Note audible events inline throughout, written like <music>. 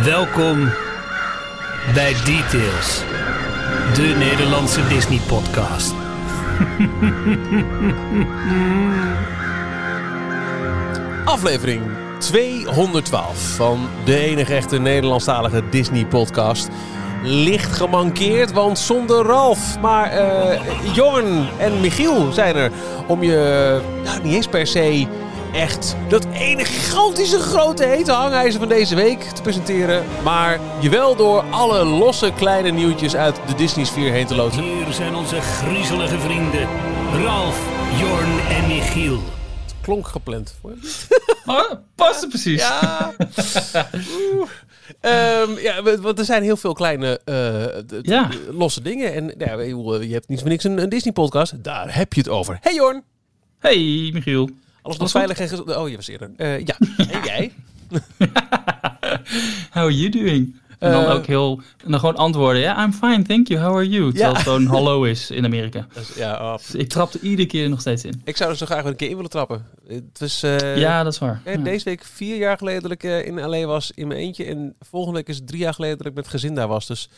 Welkom bij Details, de Nederlandse Disney-podcast. <laughs> Aflevering 212 van de enige echte Nederlandstalige Disney-podcast. Licht gemankeerd, want zonder Ralf. Maar eh Jorn en Michiel zijn er om je nou, niet eens per se echt dat ene gigantische grote hete hangijzer van deze week te presenteren. Maar je wel door alle losse kleine nieuwtjes uit de Disney-sfeer heen te loodsen. Hier zijn onze griezelige vrienden Ralf, Jorn en Michiel. Klonk gepland. Oh, past er precies. Ja. <laughs> Ehm, ja, want er zijn heel veel kleine eh, Ja. losse dingen. En ja, bedoel, je hebt niet voor niks een, een Disney-podcast. Daar heb je het over. Hey Jorn! Hey, Michiel. Alles nog veilig en gezond? Oh, je was eerder. Eh, ja. <laughs> En jij? <laughs> How are you doing? En dan Eh, ook heel... En dan gewoon antwoorden. Ja, I'm fine, thank you. How are you? Terwijl het gewoon hallo is in Amerika. <laughs> Dus, ja, oh, Dus ik trap er iedere keer nog steeds in. ik zou er zo graag een keer in willen trappen. Het was eh, ja, dat is waar. eh, Ja. deze week vier jaar geleden dat ik in LA was in mijn eentje. En volgende week is het drie jaar geleden dat ik met gezin daar was. Dus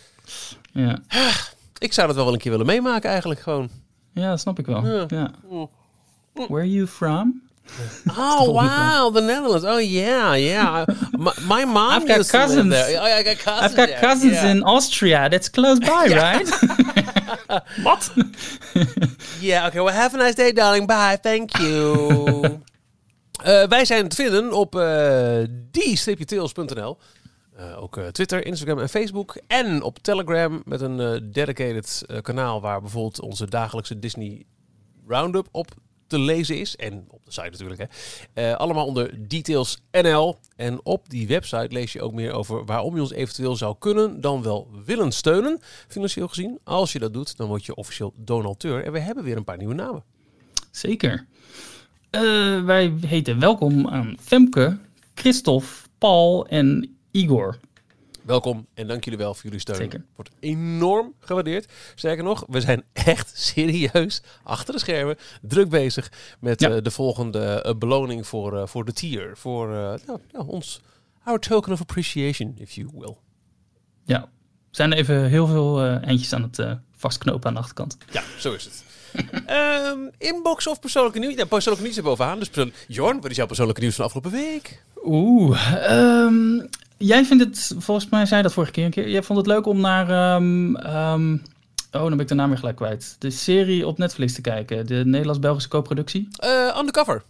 Ja. ik zou dat wel wel een keer willen meemaken eigenlijk gewoon. ja, dat snap ik wel. Ja. Ja. Mm. Where are you from? <laughs> Oh, wow, the Netherlands. Oh, yeah, yeah. My, my mom I've got cousins. there. Oh, yeah, I got cousins I've got there. cousins yeah. in Austria. That's close by, <laughs> right? <laughs> Wat? Yeah, okay. Well, have a nice day, darling. Bye. Thank you. Eh, wij zijn te vinden op uh, ook Twitter, Instagram en Facebook. En op Telegram met een dedicated kanaal waar bijvoorbeeld onze dagelijkse Disney Roundup op te lezen is. En op de site natuurlijk. Hè. Eh, allemaal onder Details NL. En op die website lees je ook meer over waarom je ons eventueel zou kunnen dan wel willen steunen. Financieel gezien. Als je dat doet, dan word je officieel donateur. En we hebben weer een paar nieuwe namen. Zeker. Eh, wij heten welkom aan Femke, Christophe, Paul en Igor. Welkom en dank jullie wel voor jullie steun. Zeker. Wordt enorm gewaardeerd. Sterker nog, we zijn <laughs> echt serieus achter de schermen druk bezig met Ja. eh, de volgende eh, beloning voor, eh, voor de tier. Voor nou, ja, ons, our token of appreciation, if you will. Ja, we zijn even heel veel eindjes aan het vastknopen aan de achterkant. Ja, zo is het. <laughs> Ehm, inbox of persoonlijke nieuws? Ja, persoonlijke nieuws er bovenaan. Dus Jorn, wat is jouw persoonlijke nieuws van de afgelopen week? Oeh, ehm, jij vindt het, volgens mij zei je dat vorige keer een keer, jij vond het leuk om naar, ehm, ehm, oh dan ben ik de naam weer gelijk kwijt, de serie op Netflix te kijken, de Nederlands-Belgische co-productie. Eh, undercover.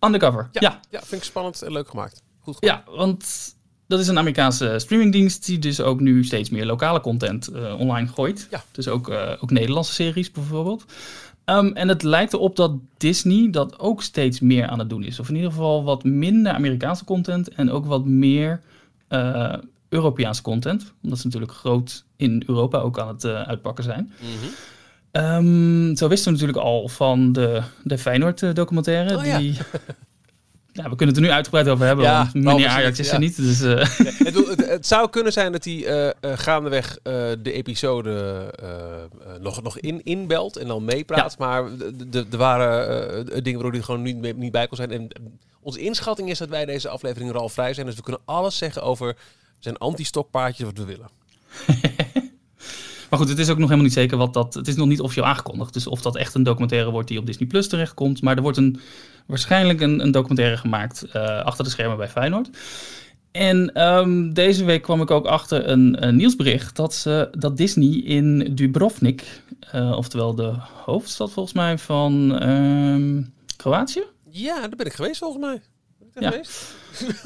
Undercover, Ja, ja. ja. vind ik spannend en leuk gemaakt. Goed gemaakt. Ja, want dat is een Amerikaanse streamingdienst die dus ook nu steeds meer lokale content eh, online gooit. Ja. Dus ook, eh, ook Nederlandse series bijvoorbeeld. Ehm, en het lijkt erop dat Disney dat ook steeds meer aan het doen is. Of in ieder geval wat minder Amerikaanse content en ook wat meer eh, Europeaanse content. Omdat ze natuurlijk groot in Europa ook aan het eh, uitpakken zijn. Mhm. Ehm, zo wisten we natuurlijk al van de, de Feyenoord-documentaire. Oh ja. die, <laughs> ja, we kunnen het er nu uitgebreid over hebben, Ja, want Ralf meneer is er Ajax niet, is ja. er niet. Dus, eh, het, het zou kunnen zijn dat hij eh, eh, gaandeweg eh, de episode eh, eh, nog, nog in, inbelt en dan meepraat. Maar er waren eh, dingen waardoor hij gewoon niet, mee- niet bij kon zijn. En eh, onze inschatting is dat wij deze aflevering Ralf vrij zijn. Dus we kunnen alles zeggen over zijn anti-stokpaardjes wat we willen. <laughs> maar goed, het is ook nog helemaal niet zeker wat dat. Het is nog niet officieel aangekondigd. Dus of dat echt een documentaire wordt die op Disney Plus terechtkomt. Maar er wordt een, waarschijnlijk een, een documentaire gemaakt eh, achter de schermen bij Feyenoord. En ehm, deze week kwam ik ook achter een, een nieuwsbericht dat, ze, dat Disney in Dubrovnik, eh, oftewel de hoofdstad volgens mij van ehm, Kroatië, Ja, daar ben ik geweest volgens mij. Ja. geweest? <laughs>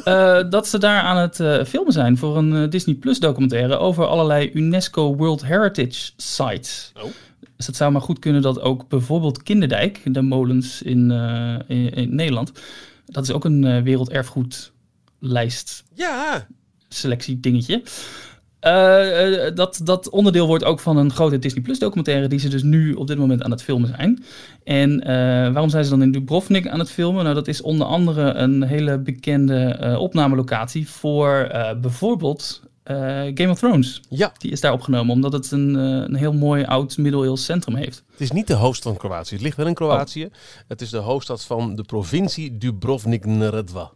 Eh, dat ze daar aan het eh, filmen zijn voor een eh, Disney Plus documentaire over allerlei UNESCO World Heritage sites. Oh. Dus het zou maar goed kunnen dat ook bijvoorbeeld Kinderdijk, de molens in, in, in Nederland, dat is ook een werelderfgoedlijst Ja, selectie dingetje. Eh, eh, dat, dat onderdeel wordt ook van een grote Disney Plus documentaire die ze dus nu op dit moment aan het filmen zijn. En eh, waarom zijn ze dan in Dubrovnik aan het filmen? Nou, dat is onder andere een hele bekende eh, opnamelocatie voor bijvoorbeeld Game of Thrones. ja, Die is daar opgenomen omdat het een, een heel mooi oud middeleeuws centrum heeft. het is niet de hoofdstad van Kroatië. Het ligt wel in Kroatië. Het is de hoofdstad van de provincie Dubrovnik-Neretva.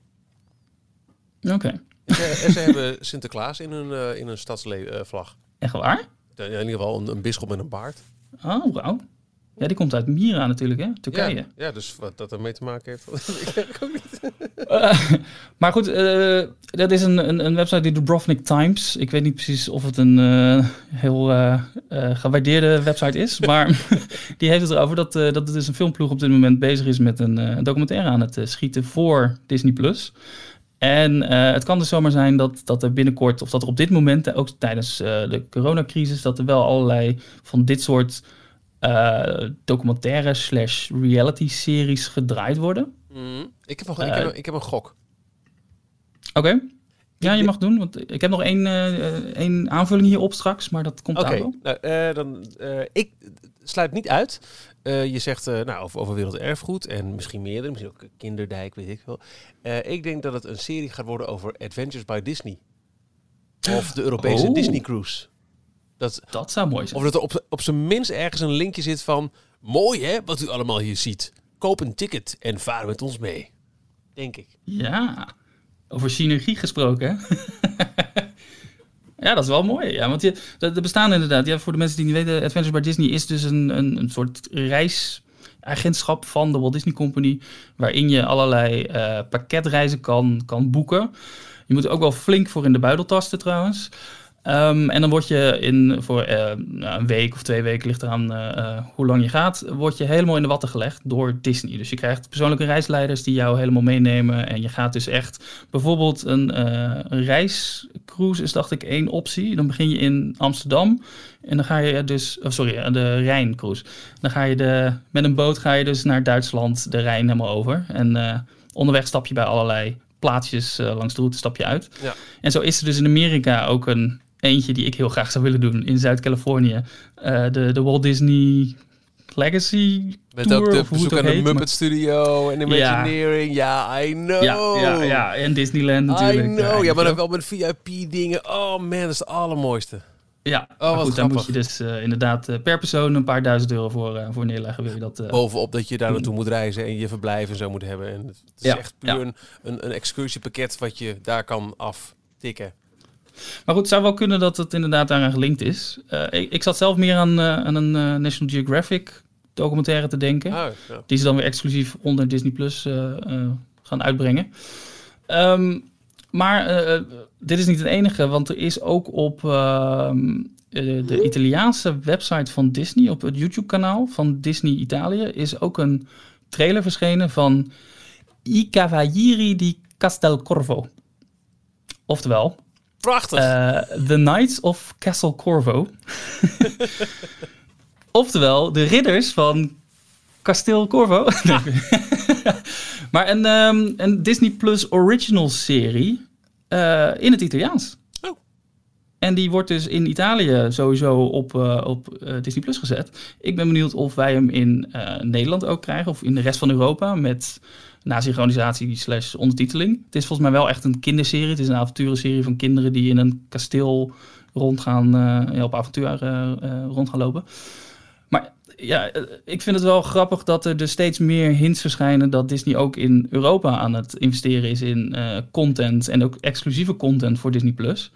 Oké. En ze hebben Sinterklaas in hun, eh, in hun stadsvlag. Echt waar? in ieder geval een, een bisschop met een baard. Oh, wauw. Ja, die komt uit Mira natuurlijk, hè? Turkije. Ja, ja, dus wat dat ermee te maken heeft, <laughs> ik weet ook niet. Eh, maar goed, eh, dat is een, een, een, website die Dubrovnik Times. Ik weet niet precies of het een uh, heel gewaardeerde website is. <laughs> maar <laughs> die heeft het erover dat, dat het dus een filmploeg op dit moment bezig is met een documentaire aan het schieten voor Disney+. Plus. En het kan dus zomaar zijn dat, dat er binnenkort, of dat er op dit moment, ook tijdens de coronacrisis, dat er wel allerlei van dit soort uh, documentaire slash reality series gedraaid worden. Mm. Ik, heb nog, ik, heb, ik heb een gok. Oké. Ja, je mag doen, want ik heb nog één, één aanvulling hierop straks, maar dat komt okay. ook wel. Nou, dan, ik sluit niet uit. Je zegt nou, over, over werelderfgoed en misschien meerdere, misschien ook Kinderdijk, weet ik veel. ik denk dat het een serie gaat worden over Adventures by Disney. Of de Europese oh. Disney Cruise. Dat, dat zou mooi zijn. Of dat er op, op zijn minst ergens een linkje zit van... Mooi hè, wat u allemaal hier ziet. Koop een ticket en vaar met ons mee. Denk ik. Ja, over synergie gesproken <laughs> Ja, dat is wel mooi. Ja, want je, er bestaan inderdaad, ja, voor de mensen die niet weten, Adventures by Disney is dus een, een, een soort reisagentschap van de Walt Disney Company, waarin je allerlei uh, pakketreizen kan, kan boeken. Je moet er ook wel flink voor in de buidel tasten trouwens. Um, en dan word je in, voor uh, een week of twee weken, ligt eraan uh, hoe lang je gaat, word je helemaal in de watten gelegd door Disney. Dus je krijgt persoonlijke reisleiders die jou helemaal meenemen. En je gaat dus echt, bijvoorbeeld een, uh, een reiscruise is dacht ik één optie. Dan begin je in Amsterdam en dan ga je dus, oh sorry, de Rijncruise. Dan ga je de, met een boot ga je dus naar Duitsland de Rijn helemaal over. En onderweg stap je bij allerlei plaatsjes langs de route, stap je uit. Ja. En zo is er dus in Amerika ook een eentje die ik heel graag zou willen doen in Zuid-Californië. Uh, de, de Walt Disney Legacy Met Tour, ook de bezoek aan de Muppet Studio en Imagineering. Ja. ja, I know. Ja, ja, ja, en Disneyland natuurlijk. I know. Ja, maar dan wel met VIP dingen. Oh man, dat is het allermooiste. Ja, oh, goed, daar moet je dus uh, inderdaad uh, per persoon een paar duizend euro voor, uh, voor neerleggen. Wil je dat, Bovenop dat je daar naartoe moet reizen en je verblijf en zo moet hebben. En het is ja, echt puur ja. een, een, een excursiepakket wat je daar kan aftikken. Maar goed, het zou wel kunnen dat het inderdaad daaraan gelinkt is. Uh, ik, ik, zat zelf meer aan, uh, aan een uh, National Geographic documentaire te denken. Oh, ja. Die ze dan weer exclusief onder Disney Plus gaan uitbrengen. Um, maar dit is niet het enige, want er is ook op ehm, de Italiaanse website van Disney, op het YouTube-kanaal van Disney Italië, is ook een trailer verschenen van I Cavalieri di Castelcorvo. Oftewel, Prachtig. Uh, The Knights of Castle Corvo. <laughs> Oftewel, de ridders van Kasteel Corvo. <laughs> maar een, um, een Disney Plus original serie uh, in het Italiaans. Oh. En die wordt dus in Italië sowieso op, uh, op Disney Plus gezet. Ik ben benieuwd of wij hem in Nederland ook krijgen. Of in de rest van Europa met na synchronisatie slash ondertiteling. Het is volgens mij wel echt een kinderserie. Het is een avonturenserie van kinderen die in een kasteel rondgaan, uh, ja, op avontuur uh, rond gaan lopen. Maar ja, ik vind het wel grappig dat er dus steeds meer hints verschijnen dat Disney ook in Europa aan het investeren is in content en ook exclusieve content voor Disney Plus.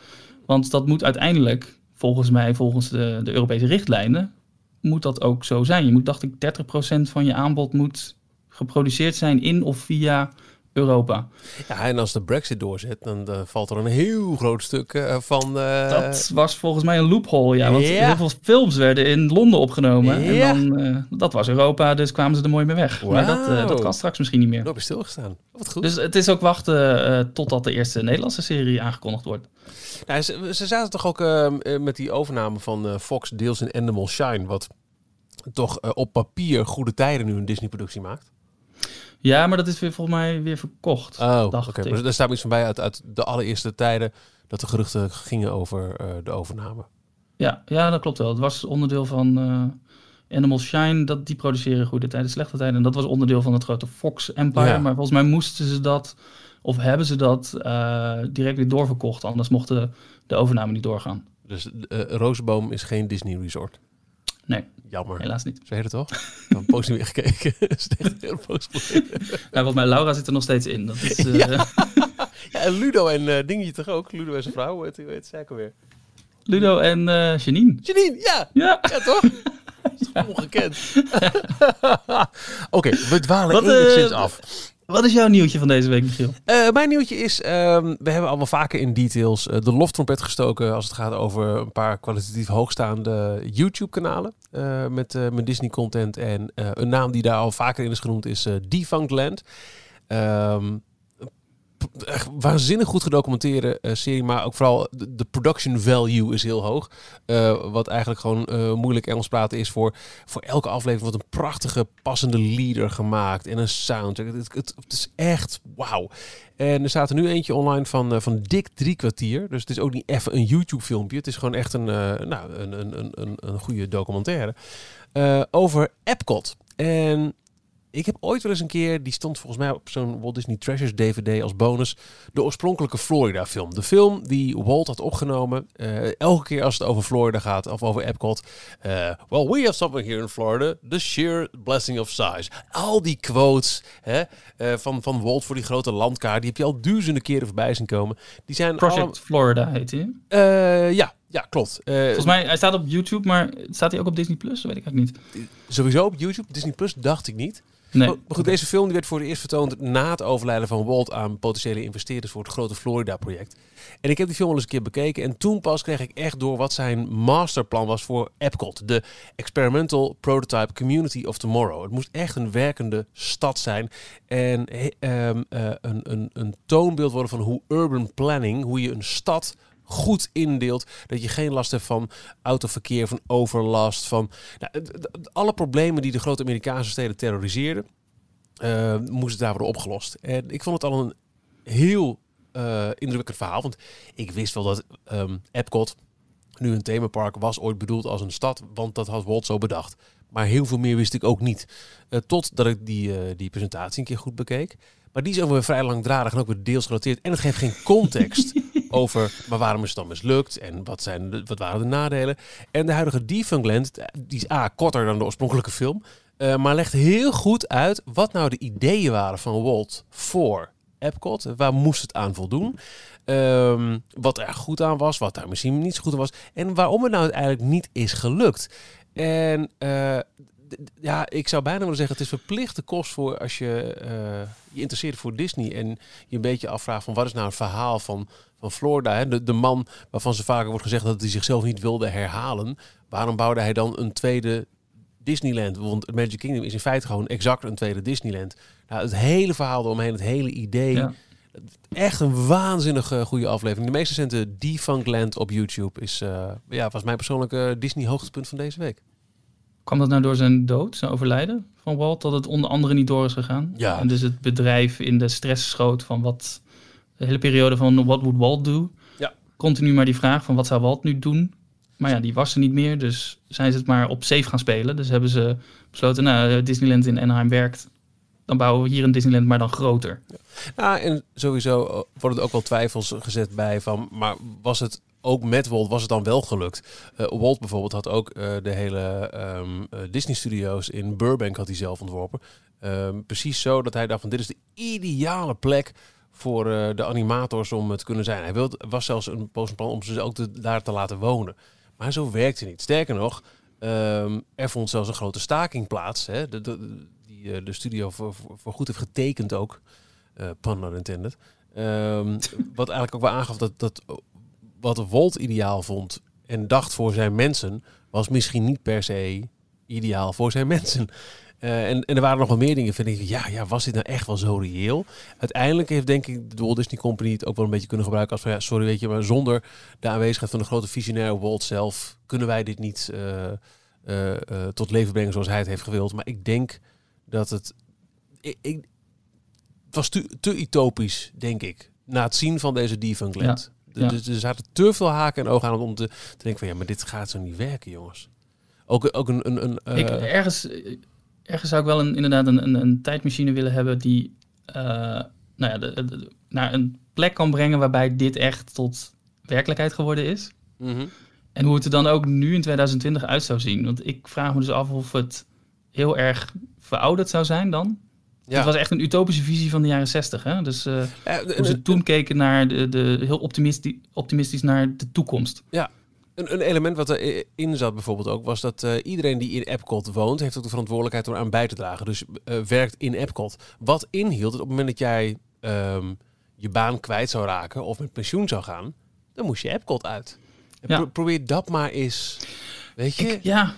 Want dat moet uiteindelijk, volgens mij, volgens de, de Europese richtlijnen, moet dat ook zo zijn. Je moet, dacht ik, 30% van je aanbod moet geproduceerd zijn in of via Europa. Ja, en als de Brexit doorzet, dan uh, valt er een heel groot stuk uh, van. Uh... Dat was volgens mij een loophole, ja. Want heel veel films werden in Londen opgenomen. Ja. En dan, dat was Europa, dus kwamen ze er mooi mee weg. Wow. Maar dat, dat kan straks misschien niet meer. Nooit stilgestaan. Wat goed. Dus het is ook wachten totdat de eerste Nederlandse serie aangekondigd wordt. Nou, ze, ze zaten toch ook met die overname van Fox deels in Animal Shine, wat toch op papier goede tijden nu een Disney-productie maakt. Ja, maar dat is weer volgens mij weer verkocht. Oh, oké. Okay. Daar staat iets van bij uit, uit de allereerste tijden dat de geruchten gingen over uh, de overname. Ja, ja, dat klopt wel. Het was onderdeel van uh, Animal Shine, dat die produceren goede tijden, slechte tijden. En dat was onderdeel van het grote Fox Empire. Ja. Maar volgens mij moesten ze dat, of hebben ze dat uh, direct weer doorverkocht. Anders mocht de, de overname niet doorgaan. Dus Roosboom is geen Disney Resort? Nee. Jammer. Helaas niet. Ze het toch? Ik heb post niet meer gekeken. <laughs> nou, volgens mij Laura zit er nog steeds in. Dat is, uh... ja. <laughs> ja. en Ludo en eh Dingetje toch ook? Ludo en zijn vrouw, hoe heet zij ook alweer? Ludo en eh Janine. Janine, ja! Ja. Ja, toch? <laughs> Dat is toch ongekend. Oké, we dwalen Wat, eh, enigszins af. Wat is jouw nieuwtje van deze week, Michiel? Eh, mijn nieuwtje is, ehm, we hebben allemaal vaker in details eh, de loftrompet gestoken als het gaat over een paar kwalitatief hoogstaande YouTube-kanalen eh, met, met Disney-content. En een naam die daar al vaker in is genoemd is Defunct Land. Ehm, echt waanzinnig goed gedocumenteerde eh, serie, maar ook vooral de, production value is heel hoog. Eh, wat eigenlijk gewoon eh, moeilijk Engels praten is voor, voor elke aflevering wordt een prachtige passende leader gemaakt en een soundtrack. Het, is echt wauw. En er staat er nu eentje online van, van dik drie kwartier. Dus het is ook niet even een YouTube filmpje. Het is gewoon echt een, nou, een, een, een, een, goede documentaire. over Epcot. En ik heb ooit wel eens een keer, die stond volgens mij op zo'n Walt Disney Treasures DVD als bonus, de oorspronkelijke Florida film. De film die Walt had opgenomen, eh, elke keer als het over Florida gaat of over Epcot. eh, well, we have something here in Florida, the sheer blessing of size. Al die quotes hè, eh, van, van Walt voor die grote landkaart, die heb je al duizenden keren voorbij zien komen. Die zijn Project allemaal- Florida heet hij. ja, ja, klopt. Eh, Volgens mij, hij staat op YouTube, maar staat hij ook op Disney Plus? Dat weet ik eigenlijk niet. Sowieso op YouTube, Disney Plus dacht ik niet. Nee. Maar goed, deze film die werd voor het eerst vertoond na het overlijden van Walt aan potentiële investeerders voor het grote Florida-project. En ik heb die film al eens een keer bekeken en toen pas kreeg ik echt door wat zijn masterplan was voor Epcot, de Experimental Prototype Community of Tomorrow. Het moest echt een werkende stad zijn en he- ehm, eh, een, een, een toonbeeld worden van hoe urban planning, hoe je een stad goed indeelt. Dat je geen last hebt van autoverkeer, van overlast, van nou, alle problemen die de grote Amerikaanse steden terroriseerden, eh, moesten daar worden opgelost. En ik vond het al een heel eh, indrukwekkend verhaal. Want ik wist wel dat ehm, Epcot, nu een themapark, was ooit bedoeld als een stad. Want dat had Walt zo bedacht. Maar heel veel meer wist ik ook niet. Uh, totdat ik die, uh, die presentatie een keer goed bekeek. Maar die is ook weer vrij langdradig en ook weer deels gerelateerd. En het geeft geen context <laughs> over maar waarom is het dan mislukt en wat, zijn wat waren de nadelen. En de huidige Defunctland, die is A, korter dan de oorspronkelijke film. Uh, maar legt heel goed uit wat nou de ideeën waren van Walt voor Epcot. Waar moest het aan voldoen? Um, wat er goed aan was, wat daar misschien niet zo goed was. En waarom het nou uiteindelijk niet is gelukt. En uh, ja, ik zou bijna willen zeggen, het is verplichte kost voor als je uh, je interesseert voor Disney en je een beetje afvraagt van wat is nou het verhaal van, van Florida. Hè? De, de man waarvan ze vaker wordt gezegd dat hij zichzelf niet wilde herhalen. Waarom bouwde hij dan een tweede Disneyland? Want Magic Kingdom is in feite gewoon exact een tweede Disneyland. Nou, het hele verhaal eromheen, het hele idee. Ja. Echt een waanzinnig uh, goede aflevering. De meest recente Defunctland op YouTube is, uh, ja, was mijn persoonlijke Disney hoogtepunt van deze week. Kwam dat nou door zijn dood, zijn overlijden van Walt, dat het onder andere niet door is gegaan? Ja. En dus het bedrijf in de stress schoot van wat, de hele periode van what would Walt do? Ja. Continu maar die vraag van wat zou Walt nu doen? Maar ja, die was er niet meer, dus zijn ze het maar op safe gaan spelen. Dus hebben ze besloten, nou, Disneyland in Anaheim werkt, dan bouwen we hier een Disneyland, maar dan groter. Ja. Nou, en sowieso worden er ook wel twijfels gezet bij van, maar was het ook met Walt was het dan wel gelukt. Uh, Walt bijvoorbeeld had ook uh, de hele um, uh, Disney Studios in Burbank had hij zelf ontworpen. Um, precies zo dat hij dacht van dit is de ideale plek voor de animators om te kunnen zijn. Hij wilde, was zelfs een plan om ze ook daar te laten wonen. Maar zo werkte niet. Sterker nog, um, er vond zelfs een grote staking plaats. Hè, de, die de studio voor, voor, goed heeft getekend ook. Uh, pun wat eigenlijk ook wel aangaf dat, dat wat Walt ideaal vond en dacht voor zijn mensen, was misschien niet per se ideaal voor zijn mensen. Uh, en, er waren nog wel meer dingen. Vind ik, ja, ja, was dit nou echt wel zo reëel? Uiteindelijk heeft denk ik de Walt Disney Company het ook wel een beetje kunnen gebruiken als van ja, sorry, weet je, maar zonder de aanwezigheid van de grote visionair Walt zelf kunnen wij dit niet uh, uh, tot leven brengen zoals hij het heeft gewild. Maar ik denk dat het, ik, het was te, te utopisch, denk ik, na het zien van deze Defunctland. Ja. Ja. Dus er zaten te veel haken en ogen aan om te, te denken van ja, maar dit gaat zo niet werken, jongens. Ook, ook een... een, een uh... ik, ergens, ergens zou ik wel een, inderdaad een, een, een tijdmachine willen hebben die uh, nou ja, de, de, naar een plek kan brengen waarbij dit echt tot werkelijkheid geworden is. Mm -hmm. En hoe het er dan ook nu in 2020 uit zou zien. Want ik vraag me dus af of het heel erg verouderd zou zijn dan. Ja. Het was echt een utopische visie van de jaren 60. Hè? Dus eh, Eh, hoe ze toen keken naar de, de heel optimistisch, optimistisch naar de toekomst. een, een element wat erin zat bijvoorbeeld ook, was dat eh, iedereen die in Epcot woont, heeft ook de verantwoordelijkheid om aan bij te dragen. Dus werkt in Epcot. Wat inhield dat op het moment dat jij ehm, je baan kwijt zou raken of met pensioen zou gaan, dan moest je Epcot uit. Ja. pro- probeer dat maar eens. Weet je? Ik- ja,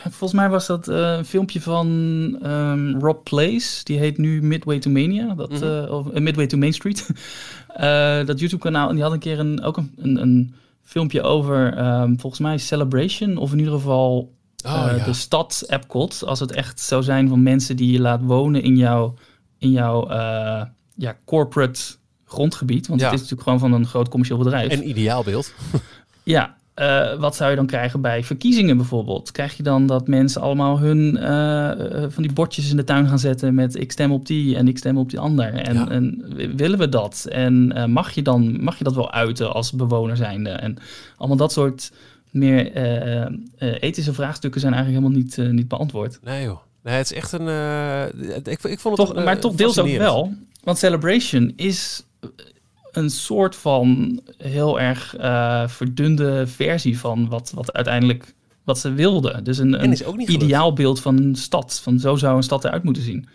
volgens mij was dat eh, een filmpje van ehm, Rob Place. Die heet nu Midway to Mania. Dat, Mhm. eh, of eh, Midway to Main Street. <laughs> Dat YouTube-kanaal. En die had een keer een, ook een, een, een filmpje over, ehm, volgens mij, Celebration. Of in ieder geval Oh, ja. de stad Epcot. Als het echt zou zijn van mensen die je laat wonen in jouw, in jouw ja, corporate grondgebied. Want Ja. het is natuurlijk gewoon van een groot commercieel bedrijf. Een ideaalbeeld. Ja, eh, wat zou je dan krijgen bij verkiezingen bijvoorbeeld? Krijg je dan dat mensen allemaal hun eh, eh, van die bordjes in de tuin gaan zetten met ik stem op die en ik stem op die ander? En, Ja. en willen we dat? En mag, je dan, mag je dat wel uiten als bewoner zijnde? En allemaal dat soort meer ethische vraagstukken zijn eigenlijk helemaal niet, niet beantwoord. Nee joh. Nee, het is echt een... ik, ik vond het Toch, een, maar toch deels ook wel. Want Celebration is een soort van heel erg eh, verdunde versie van wat, wat uiteindelijk wat ze wilden. Dus een, En een ideaalbeeld van een stad. Van zo zou een stad eruit moeten zien.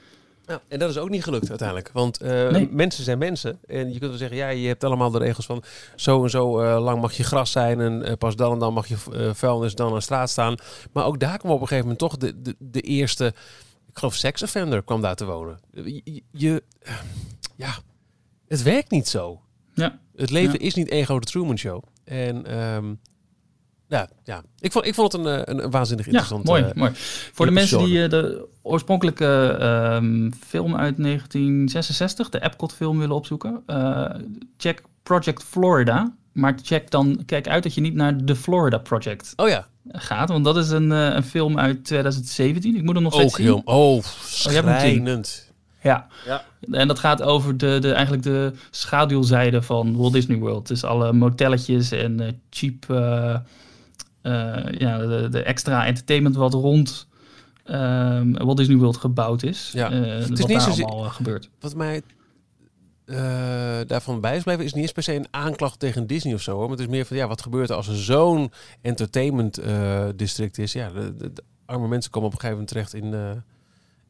Ja, en dat is ook niet gelukt uiteindelijk. Want eh, Nee. mensen zijn mensen. En je kunt wel zeggen, ja, je hebt allemaal de regels van zo en zo eh, lang mag je gras zijn. En pas dan en dan mag je vuilnis dan aan de straat staan. Maar ook daar kwam op een gegeven moment toch de, de, de eerste, ik geloof, seksoffender kwam daar te wonen. Je- ja, het werkt niet zo. Ja. Het leven Ja. is niet één grote Truman Show. En ehm, ja, ja. Ik, vond, ik vond het een, eh, een, een waanzinnig Ja, interessant mooi, eh, mooi. Voor de mensen die eh, de oorspronkelijke ehm, film uit 1966, de Epcot-film, willen opzoeken, check Project Florida. Maar check dan, kijk uit dat je niet naar de Florida Project Oh ja, gaat, want dat is een, een film uit 2017. Ik moet hem nog steeds ook zien. heel... Oh, gezien. schrijnend. Ja. Ja. En dat gaat over de, de, eigenlijk de schaduwzijde van Walt Disney World. Dus alle motelletjes en eh, cheap, eh, eh, ja, de, de extra entertainment wat rond ehm, Walt Disney World gebouwd is. Ja. Eh, is wat niet daar zozeer- allemaal gebeurt. Wat mij daarvan bij is blijven, is niet eens per se een aanklacht tegen Disney of zo. Hoor. Maar het is meer van, ja, wat gebeurt er als er zo'n entertainment district is? Ja, de, de- de arme mensen komen op een gegeven moment terecht in,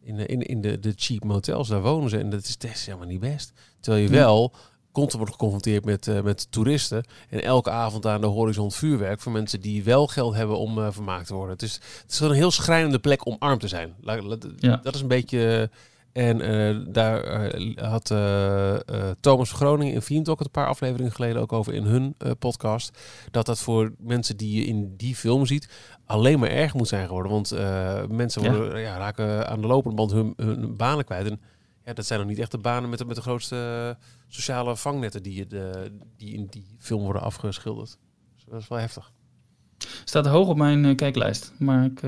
in, eh, in, in de, de cheap motels. Daar wonen ze en dat is, dat is helemaal niet best. Terwijl je wel constant wordt geconfronteerd met, eh, met toeristen. En elke avond aan de horizon vuurwerk voor mensen die wel geld hebben om eh, vermaakt te worden. Het is, het is gewoon een heel schrijnende plek om arm te zijn. La- la- Ja. Dat is een beetje... En eh, daar eh, had eh, Thomas Groningen in Talk het een paar afleveringen geleden ook over in hun podcast. Dat dat voor mensen die je in die film ziet alleen maar erg moet zijn geworden. Want mensen Ja. worden, ja, raken aan de lopende band hun, hun banen kwijt. En ja, dat zijn nog niet echt de banen met de, met de grootste sociale vangnetten die, je de, die in die film worden afgeschilderd. Dus dat is wel heftig. Staat hoog op mijn kijklijst. Maar ik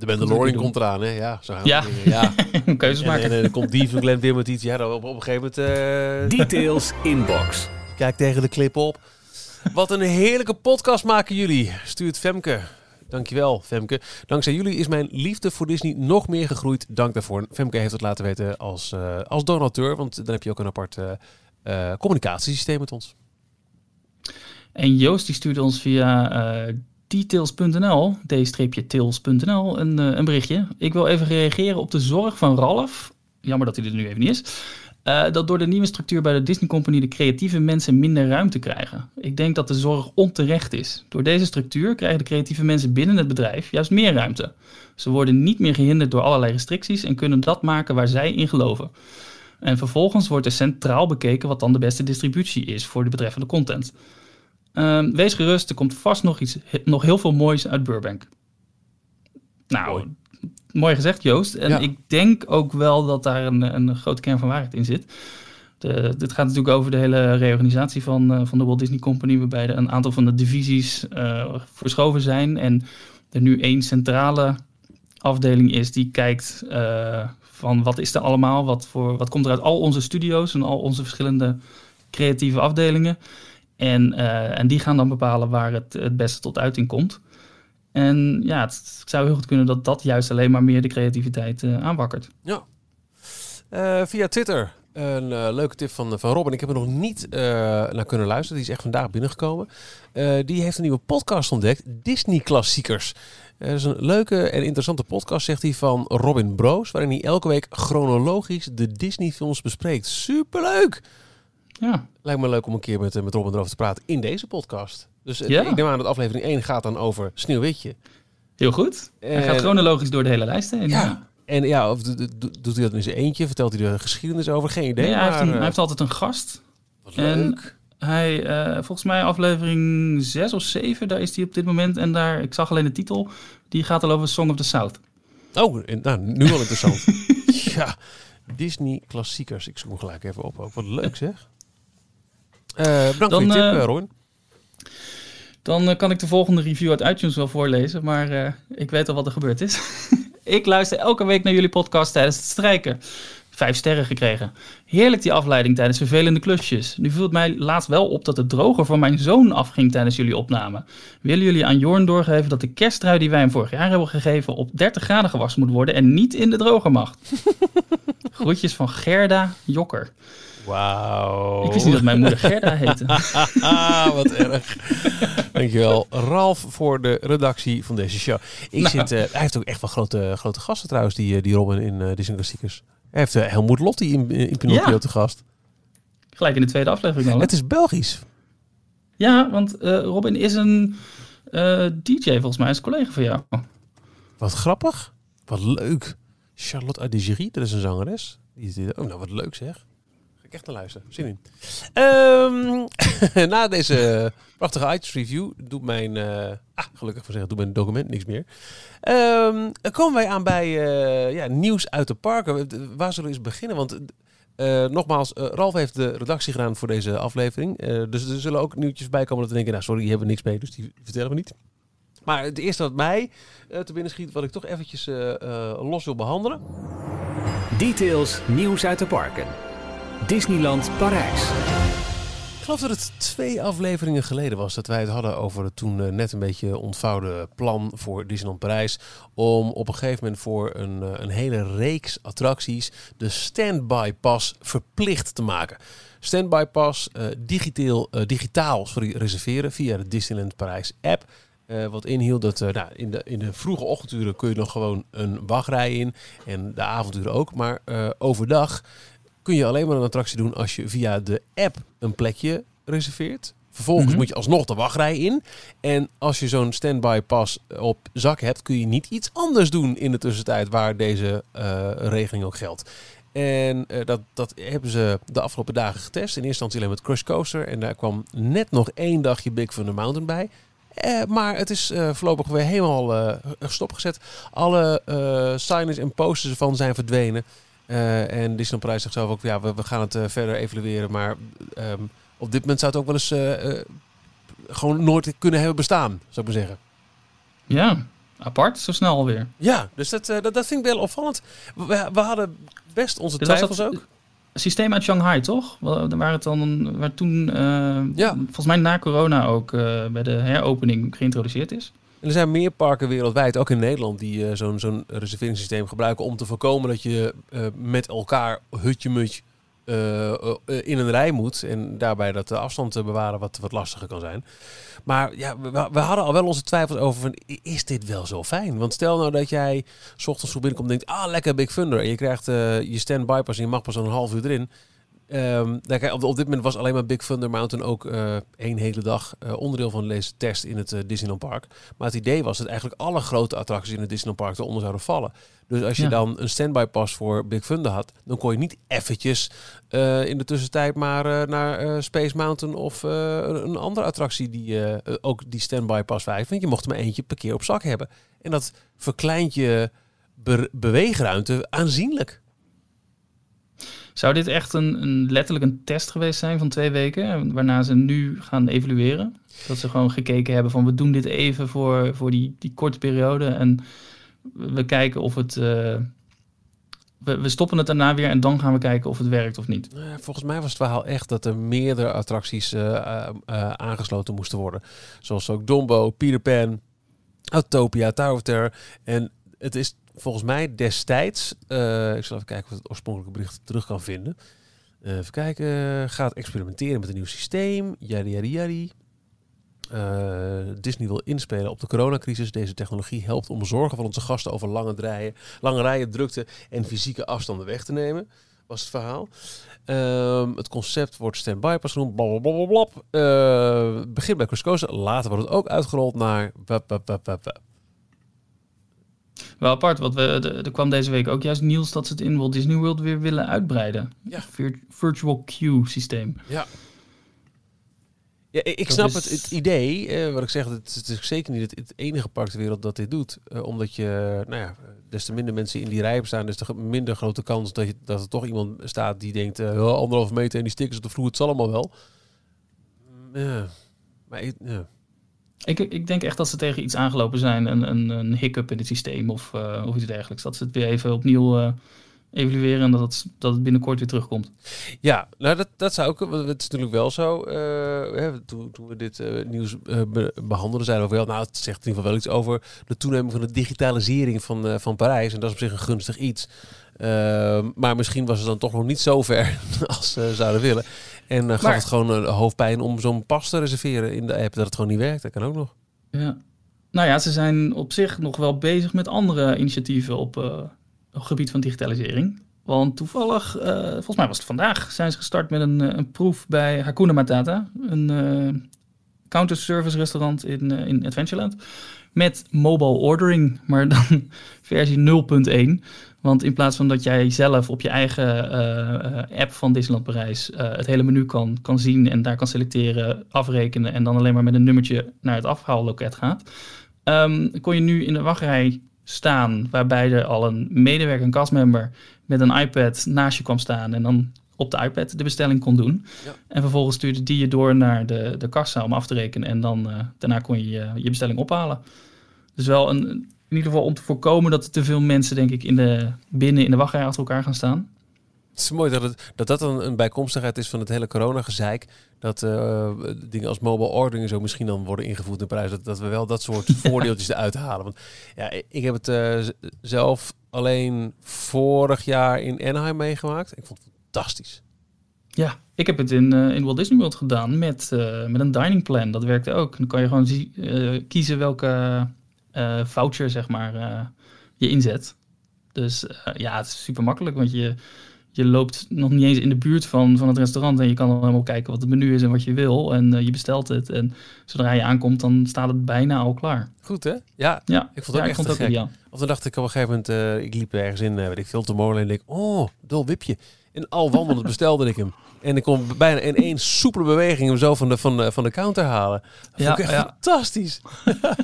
De Mandalorian komt eraan, hè? Ja, zo gaan Ja. Ja. <laughs> keuzes En, maken. en, en dan komt die van Glenn weer met iets. Ja, op, op een gegeven moment... eh, Details inbox. Kijk tegen de clip op. Wat een heerlijke podcast maken jullie. Stuurt Femke. Dankjewel, Femke. Dankzij jullie is mijn liefde voor Disney nog meer gegroeid. Dank daarvoor. Femke heeft het laten weten als, eh, als donateur. Want dan heb je ook een apart eh, communicatiesysteem met ons. En Joost die stuurde ons via eh, details.nl, d-tails.nl, een, eh, een berichtje. Ik wil even reageren op de zorg van Ralf. Jammer dat hij er nu even niet is. eh, dat door de nieuwe structuur bij de Disney Company de creatieve mensen minder ruimte krijgen. Ik denk dat de zorg onterecht is. Door deze structuur krijgen de creatieve mensen binnen het bedrijf juist meer ruimte. Ze worden niet meer gehinderd door allerlei restricties en kunnen dat maken waar zij in geloven. En vervolgens wordt er centraal bekeken wat dan de beste distributie is voor de betreffende content. Ehm, wees gerust, er komt vast nog, iets, nog heel veel moois uit Burbank. Nou, Mooi. mooi, gezegd Joost. En Ja. ik denk ook wel dat daar een, een grote kern van waarheid in zit. De, dit gaat natuurlijk over de hele reorganisatie van, eh, van de Walt Disney Company, waarbij er een aantal van de divisies eh, verschoven zijn. En er nu één centrale afdeling is die kijkt eh, van wat is er allemaal, wat, voor, wat komt er uit al onze studio's en al onze verschillende creatieve afdelingen. En, eh, en die gaan dan bepalen waar het het beste tot uiting komt. En ja, het, zou heel goed kunnen dat dat juist alleen maar meer de creativiteit eh, aanwakkert. Ja. Eh, via Twitter. Een leuke tip van, van Robin. Ik heb er nog niet naar kunnen luisteren. Die is echt vandaag binnengekomen. Die heeft een nieuwe podcast ontdekt. Disney Klassiekers. Dat is een leuke en interessante podcast, zegt hij, van Robin Broos. Waarin hij elke week chronologisch de Disney films bespreekt. Superleuk! Ja, Lijkt me leuk om een keer met, eh, met Robin erover te praten in deze podcast. Dus eh, Ja. ik neem aan dat aflevering 1 gaat dan over Sneeuwwitje. heel goed. Hij En- gaat chronologisch door de hele lijst heen. Ja. En ja, of do- do- do- doet hij dat in zijn eentje? Vertelt hij er geschiedenis over? Geen idee. Nee, hij, heeft maar, hij eh, heeft altijd een gast. wat en- leuk. Hij, eh, volgens mij aflevering 6 of 7, daar is hij op dit moment. En daar, ik zag alleen de titel, die gaat al over Song of the South. Oh, nou, nu wel interessant. <laughs> ja, Disney klassiekers. Ik zoek hem gelijk even op. Ook. Wat leuk zeg. Eh bedankt Dan, voor je tip, eh, eh. Dan kan ik de volgende review uit iTunes wel voorlezen, maar eh, ik weet al wat er gebeurd is. <laughs> ik luister elke week naar jullie podcast tijdens het strijken. Vijf sterren gekregen. Heerlijk die afleiding tijdens vervelende klusjes. Nu viel het mij laatst wel op dat de droger van mijn zoon afging tijdens jullie opname. Willen jullie aan Jorn doorgeven dat de kersttrui die wij hem vorig jaar hebben gegeven op 30 graden gewassen moet worden en niet in de droger mag? <laughs> Groetjes van Gerda Jokker. Wauw. Ik wist niet dat mijn moeder Gerda heette. Ah, <laughs> wat erg. Dankjewel, Ralf, voor de redactie van deze show. Ik Nou. zit, eh, hij heeft ook echt wel grote, grote gasten trouwens, die, eh, die Robin in eh Disney Klassiekers. Hij heeft uh, Helmoet Lotti in, in Pinocchio Ja. te gast. Gelijk in de tweede aflevering al. Het is Belgisch. Ja, want Robin is een DJ volgens mij, is een collega van jou. Wat grappig. Wat leuk. Charlotte Adigerie, dat is een zangeres. Die Oh, nou wat leuk zeg. Ik echt naar luisteren. Zin in. Ehm, <laughs> na deze prachtige iTunes review doet mijn... eh, ah, gelukkig van zeggen, doet mijn document niks meer. Dan komen wij aan bij eh, ja, nieuws uit de parken. Waar zullen we eens beginnen? Want eh, nogmaals, eh, Ralf heeft de redactie gedaan voor deze aflevering. Eh, dus er zullen ook nieuwtjes bij komen dat we denken... Nou, sorry, die hebben we niks mee, dus die vertellen we niet. Maar het eerste wat mij eh, te binnen schiet, wat ik toch eventjes eh, eh, los wil behandelen. Details nieuws uit de parken. Disneyland Parijs. Ik geloof dat het twee afleveringen geleden was dat wij het hadden over het toen eh, net een beetje ontvouwde plan voor Disneyland Parijs. Om op een gegeven moment voor een, eh, een hele reeks attracties de standby pas verplicht te maken. Standby pas eh, digitaal, eh, digitaal sorry, reserveren via de Disneyland Parijs app. Wat inhield dat nou, in, de, in de vroege ochtenduren kun je nog gewoon een wachtrij in. En de avonduren ook. Maar overdag kun je alleen maar een attractie doen als je via de app een plekje reserveert. Vervolgens Mhm. moet je alsnog de wachtrij in. En als je zo'n standby pas op zak hebt, kun je niet iets anders doen in de tussentijd waar deze eh, regeling ook geldt. En eh, dat, dat hebben ze de afgelopen dagen getest. In eerste instantie alleen met Crush Coaster. En daar kwam net nog één dagje Big Thunder Mountain bij. Eh, maar het is eh, voorlopig weer helemaal eh, stopgezet. Alle eh signage en posters ervan zijn verdwenen. Eh, en Disneyland Parijs zegt zelf ook, ja, we, we gaan het eh, verder evalueren. Maar ehm, op dit moment zou het ook wel eens eh, gewoon nooit kunnen hebben bestaan, zou ik maar zeggen. Ja, apart, zo snel alweer. Ja, dus dat, dat, dat vind ik wel opvallend. We, we hadden best onze was twijfels dat- ook. Systeem uit Shanghai, toch? Wa- Waar het dan, waar toen, Ja. volgens mij na corona ook bij de heropening geïntroduceerd is. Er zijn meer parken wereldwijd, ook in Nederland, die eh, zo'n zo'n reserveringssysteem gebruiken om te voorkomen dat je eh, met elkaar hutje-mutje eh, in een rij moet. En daarbij dat de afstand te bewaren wat, wat lastiger kan zijn. Maar ja, we, hadden al wel onze twijfels over van, is dit wel zo fijn? Want stel nou dat jij 's ochtends vroeg binnenkomt en denkt, ah, lekker Big Thunder. En je krijgt je standby pas en je mag pas een half uur erin. Ehm, krijg- op, op dit moment was alleen maar Big Thunder Mountain ook eh, één hele dag eh, onderdeel van deze test in het eh, Disneyland Park. Maar het idee was dat eigenlijk alle grote attracties in het Disneyland Park eronder zouden vallen. Dus als je Ja. dan een standby pas voor Big Thunder had, dan kon je niet eventjes in de tussentijd maar naar Space Mountain of een, een andere attractie die ook die standby pas vijf. Want je mocht er maar eentje per keer op zak hebben. En dat verkleint je be- beweegruimte aanzienlijk. Zou dit echt een, een, letterlijk een test geweest zijn van twee weken, waarna ze nu gaan evalueren? Dat ze gewoon gekeken hebben van we doen dit even voor, voor die, die korte periode en we kijken of het... eh, we, stoppen het daarna weer en dan gaan we kijken of het werkt of niet. Eh, volgens mij was het verhaal echt dat er meerdere attracties eh, eh, eh, aangesloten moesten worden. Zoals ook Dumbo, Peter Pan, Autopia, Tower. En het is volgens mij destijds, eh, ik zal even kijken of ik het oorspronkelijke bericht terug kan vinden. Eh, even kijken, gaat experimenteren met een nieuw systeem, yadi yadi. Eh, Disney wil inspelen op de coronacrisis. Deze technologie helpt om zorgen van onze gasten over lange rijen, lange rijen, drukte en fysieke afstanden weg te nemen. Was het verhaal. Ehm, het concept wordt standby pas genoemd. Blablabla. Uh, begint bij Coaster. Later wordt het ook uitgerold naar. Wel apart, want we, de- er kwam deze week ook juist nieuws dat ze het in Walt Disney World weer willen uitbreiden. Ja. Vir- virtual queue systeem. Ja. Ja, ik Dat snap is- het, het idee, eh, wat ik zeg, het, het is zeker niet het, het enige park ter wereld dat dit doet. Eh, omdat je, nou ja, des te minder mensen in die rij staan, des te gro- minder grote kans dat, je, dat er toch iemand staat die denkt, eh, oh, anderhalve meter en die stickers op de vloer, het zal allemaal wel. Mm, Ja, maar ik, ja. Ik, ik denk echt dat ze tegen iets aangelopen zijn, een, een, een hiccup in het systeem of, eh, of iets dergelijks. Dat ze het weer even opnieuw eh, evalueren en dat het, dat het binnenkort weer terugkomt. Ja, nou dat, dat zou ook. Het is natuurlijk wel zo. eh, hè, toen, we dit nieuws eh, be- behandelden, zeiden we wel. Nou, het zegt in ieder geval wel iets over de toeneming van de digitalisering van, van Parijs. En dat is op zich een gunstig iets. Ehm, maar misschien was het dan toch nog niet zo ver <laughs> als ze zouden willen. En eh, gaf Maar- het gewoon een hoofdpijn om zo'n pas te reserveren in de app. Dat het gewoon niet werkt. Dat kan ook nog. Ja. Nou ja, ze zijn op zich nog wel bezig met andere initiatieven op, eh, op het gebied van digitalisering. Want toevallig, eh, volgens mij was het vandaag, zijn ze gestart met een, een proef bij Hakuna Matata. Een counter-service restaurant in, eh, in Adventureland. Met mobile ordering, maar dan <laughs> versie 0.1. Want in plaats van dat jij zelf op je eigen eh, eh, app van Disneyland Parijs het hele menu kan, kan zien en daar kan selecteren, afrekenen en dan alleen maar met een nummertje naar het afhaalloket gaat, ehm, kon je nu in de wachtrij staan waarbij er al een medewerker, een castmember met een iPad naast je kwam staan en dan op de iPad de bestelling kon doen. Ja. En vervolgens stuurde die je door naar de, de kassa om af te rekenen en dan eh, daarna kon je je je bestelling ophalen. Dus wel een, in ieder geval om te voorkomen dat er te veel mensen, denk ik, in de, binnen in de wachtrij achter elkaar gaan staan. Het is mooi dat het, dat, dat een, een bijkomstigheid is van het hele corona-gezeik. Dat eh, dingen als mobile ordering zo misschien dan worden ingevoerd in prijs. Dat, dat we wel dat soort <laughs> voordeeltjes eruit halen. Want ja, ik- heb het eh, zelf alleen vorig jaar in Anaheim meegemaakt. Ik vond het fantastisch. Ja, ik heb het in, eh, in Walt Disney World gedaan met, eh, met een dining plan. Dat werkte ook. Dan kan je gewoon zie- eh, kiezen welke voucher zeg maar, je inzet. Dus ja, het is super makkelijk, want je, je loopt nog niet eens in de buurt van, van het restaurant en je kan dan helemaal kijken wat het menu is en wat je wil. En je bestelt het. En zodra je aankomt, dan staat het bijna al klaar. Goed hè? Ja, Ja, Ik vond het ja, ook echt vond te het ook. Of dan dacht ik op een gegeven moment, ik liep ergens in, weet ik veel, Tomorrowland en ik, oh, dol wipje. En al wandelend bestelde ik hem. En ik kon bijna in één soepele beweging hem zo van de, van de, van de counter halen. Dat vond ik echt fantastisch.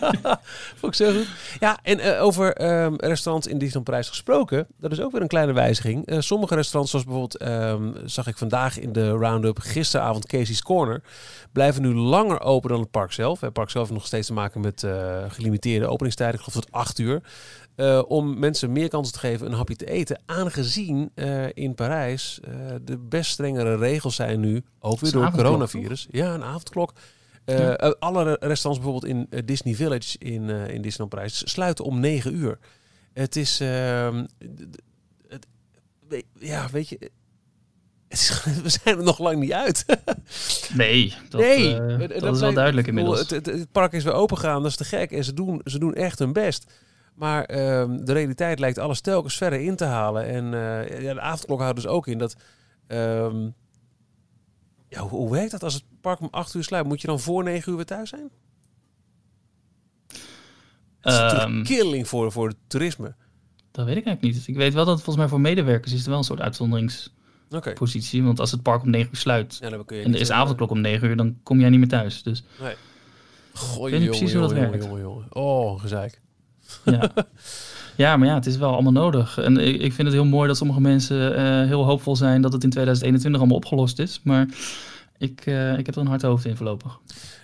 <laughs> vond ik zo goed. Ja, en eh, over ehm, restaurants in Disneyland Parijs gesproken, dat is ook weer een kleine wijziging. Eh, sommige restaurants, zoals bijvoorbeeld, ehm, zag ik vandaag in de roundup, gisteravond Casey's Corner, blijven nu langer open dan het park zelf. Het park zelf heeft nog steeds te maken met eh, gelimiteerde openingstijden, ik geloof tot acht uur. Om mensen meer kansen te geven een hapje te eten. Aangezien in Parijs de best strengere regels zijn nu, ook weer door het coronavirus. Ja, een avondklok. Eh, Ja. eh, alle re- restaurants bijvoorbeeld in eh, Disney Village in, eh, in Disneyland Parijs sluiten om 9 uur. Het is... ehm, het, ja, weet je... Het is, <laughs> we zijn er nog lang niet uit. <laughs> Nee, dat, nee, dat, is wel duidelijk inmiddels. Het, het, het park is weer opengegaan, dat is te gek. En ze doen, ze doen echt hun best. Maar ehm, de realiteit lijkt alles telkens verder in te halen. En ja, de avondklok houdt dus ook in dat... ehm, ja, hoe, hoe werkt dat als het park om 8 uur sluit? Moet je dan voor 9 uur weer thuis zijn? Het is natuurlijk Ehm, killing voor, voor het toerisme. Dat weet ik eigenlijk niet. Ik weet wel dat volgens mij voor medewerkers is er wel een soort uitzonderingspositie. Want als het park om 9 uur sluit Ja, dan kun je en er is eh, avondklok om 9 uur, dan kom jij niet meer thuis. Dus Goh, Ik weet niet precies hoe dat jongen, werkt. Jongen, jongen. Oh, gezeik. ja. <laughs> ja, maar ja, het is wel allemaal nodig. En ik, ik vind het heel mooi dat sommige mensen eh, heel hoopvol zijn dat het in 2021 allemaal opgelost is. Maar ik, eh, ik heb er een hard hoofd in voorlopig.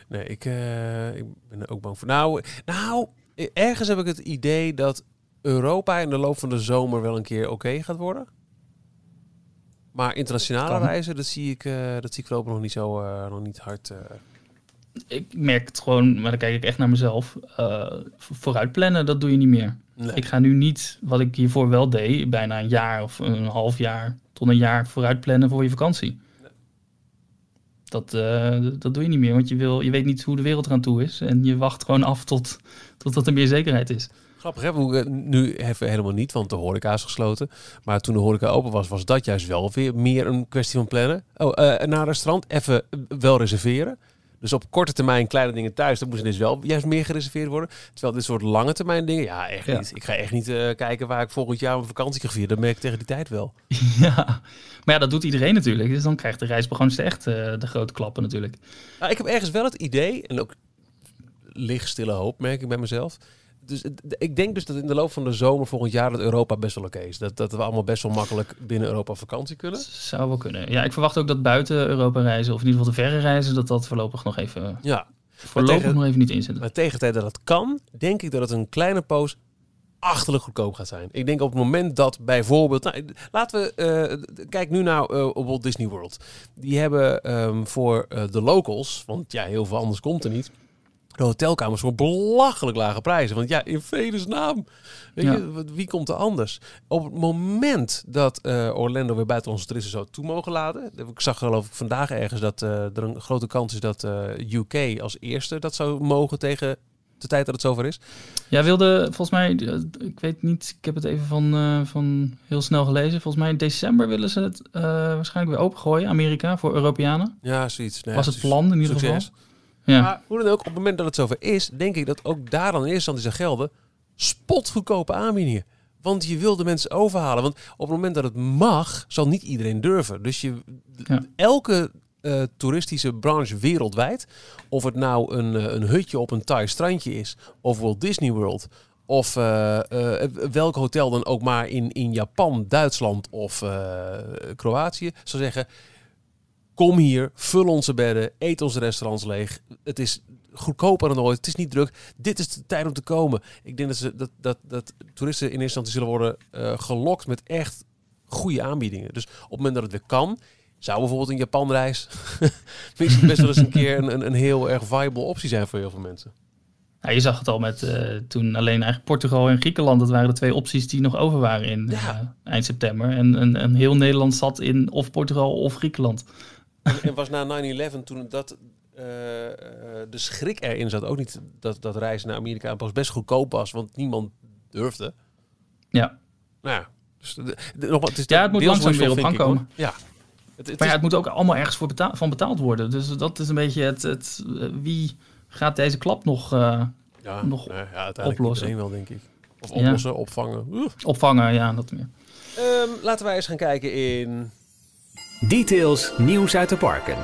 Nee, ik, eh, ik ben er ook bang voor. Nou, nou, ergens heb ik het idee dat Europa in de loop van de zomer wel een keer oké gaat worden. Maar internationale reizen, dat zie ik, dat zie ik voorlopig nog niet zo, nog niet hard. Ik merk het gewoon, maar dan kijk ik echt naar mezelf. vo- vooruit plannen, dat doe je niet meer. Nee. Ik ga nu niet, wat ik hiervoor wel deed, bijna een jaar of een half jaar tot een jaar vooruit plannen voor je vakantie. Dat, eh, dat doe je niet meer, want je, wil, je weet niet hoe de wereld eraan toe is. En je wacht gewoon af tot, totdat er meer zekerheid is. Grappig, hè? Eh, Nu even helemaal niet, want de horeca is gesloten. Maar toen de horeca open was, was dat juist wel weer meer een kwestie van plannen. Oh, eh, naar een restaurant, even wel reserveren. Dus op korte termijn kleine dingen thuis, dan moesten dus wel juist meer gereserveerd worden. Terwijl dit soort lange termijn dingen, ja, echt Ja. niet. Ik ga echt niet eh, kijken waar ik volgend jaar mijn vakantie ga vieren. Dat merk ik tegen die tijd wel. <laughs> ja, maar ja, dat doet iedereen natuurlijk. Dus dan krijgt de reisbegonster echt eh, de grote klappen natuurlijk. Nou, ik heb ergens wel het idee, en ook lichtstille hoop merk ik bij mezelf. Dus ik denk dus dat in de loop van de zomer volgend jaar dat Europa best wel oké is. Dat, dat we allemaal best wel makkelijk binnen Europa op vakantie kunnen. Zou wel kunnen. Ja, ik verwacht ook dat buiten Europa reizen, of in ieder geval de verre reizen, dat dat voorlopig nog even, Ja, voorlopig tegen- nog even niet in zit. maar tegen de tijd dat het kan, denk ik dat het een kleine poos achterlijk goedkoop gaat zijn. Ik denk op het moment dat bijvoorbeeld... Nou, laten we... eh, kijk nu naar eh, op Walt Disney World. Die hebben ehm, voor eh, de locals, want ja, heel veel anders komt er niet... De hotelkamers voor belachelijk lage prijzen. Want ja, in vredesnaam. Weet Ja. je, wie komt er anders? Op het moment dat eh, Orlando weer buiten onze toeristen zou toe mogen laten. Ik zag geloof ik vandaag ergens dat eh, er een grote kans is dat eh, UK als eerste dat zou mogen tegen de tijd dat het zover is. Ja, wilde volgens mij, ik weet niet, ik heb het even van, van heel snel gelezen. Volgens mij in december willen ze het waarschijnlijk weer opengooien, Amerika, voor Europeanen. Ja, zoiets. Nee, Was het plan in ieder geval. Ja, Maar hoe dan ook, op het moment dat het zover is, denk ik dat ook daar dan in eerste instantie zou gelden spotgoedkope aanbiedingen. Want je wil de mensen overhalen. Want op het moment dat het mag, zal niet iedereen durven. Dus je, Ja. elke eh, toeristische branche wereldwijd, of het nou een, eh, een hutje op een Thai strandje is, of Walt Disney World, of eh, welk hotel dan ook maar in, in Japan, Duitsland of Kroatië, zou zeggen, kom hier, vul onze bedden, eet onze restaurants leeg. Het is goedkoper dan ooit, het is niet druk. Dit is de tijd om te komen. Ik denk dat, ze, dat, dat, dat toeristen in eerste instantie zullen worden eh, gelokt met echt goede aanbiedingen. Dus op het moment dat het weer kan, zou bijvoorbeeld een Japan-reis <laughs> misschien best wel eens een keer een, een, een heel erg viable optie zijn voor heel veel mensen. Ja, je zag het al met eh, toen alleen eigenlijk Portugal en Griekenland. Dat waren de twee opties die nog over waren in Ja. eh, eind september. En, en, en heel Nederland zat in of Portugal of Griekenland. En, was na 9-11 toen dat eh, eh, de schrik erin zat, ook niet dat, dat reizen naar Amerika pas best goedkoop was, want niemand durfde. Ja, Nou ja, dus de, de- nogmaals, het is Ja, het moet langzaam weer op gang hoor. Ja. Het, het maar ja, het moet ook allemaal ergens voor betaal, van betaald worden. Dus dat is een beetje het, het eh, wie gaat deze klap nog eh, ja, nog nou ja, oplossen. wel, denk ik. Of Ja. oplossen, opvangen. Oeh. opvangen? Ja, dat meer. Ehm, laten wij eens gaan kijken in... Details nieuws uit de parken.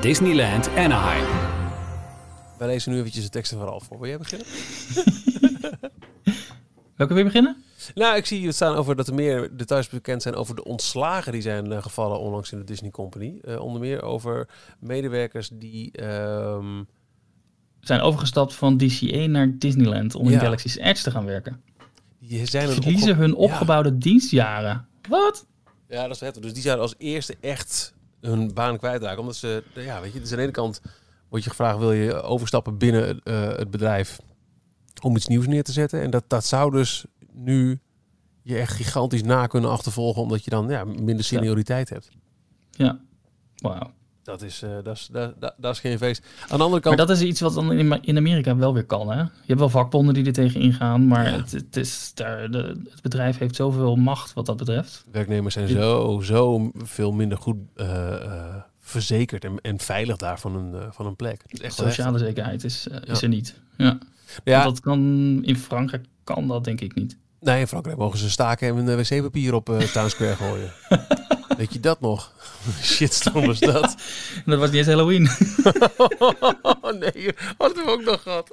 Disneyland Anaheim. Wij lezen nu eventjes de teksten van Ralf voor. Wil jij beginnen? <laughs> Welke weer beginnen? Nou, ik zie hier staan over dat er meer details bekend zijn over de ontslagen die zijn eh, gevallen onlangs in de Disney Company. Eh, onder meer over medewerkers die... ehm, Zijn overgestapt van DCA naar Disneyland om in. Galaxy's Edge te gaan werken. die zijn Verliezen opge- hun Ja. opgebouwde dienstjaren. Wat? Ja, dat is heftig. Dus die zouden als eerste echt hun baan kwijtraken. Omdat ze, ja, weet je, dus aan de ene kant word je gevraagd, wil je overstappen binnen eh, het bedrijf om iets nieuws neer te zetten. En dat, dat zou dus nu je echt gigantisch na kunnen achtervolgen, omdat je dan ja, minder senioriteit hebt. Ja. Wauw. Dat is, eh, dat, is, dat, dat, dat is geen feest. Aan de andere Maar kant, dat is iets wat dan in, in Amerika wel weer kan. Hè? Je hebt wel vakbonden die er tegen ingaan, maar Ja. het, het, is daar, de, het bedrijf heeft zoveel macht wat dat betreft. werknemers zijn zo, zo veel minder goed eh, eh, verzekerd en, en veilig daar van een, van een plek. Echt Sociale zekerheid is, is er niet. Ja. Ja, dat kan in Frankrijk kan dat denk ik niet. Nee, in Frankrijk mogen ze staken en een wc-papier op eh Town Square gooien. <laughs> Weet je dat nog? <laughs> Shitstorm was dat. <laughs> Dat was niet eens Halloween. <laughs> oh nee, hadden we ook nog gehad.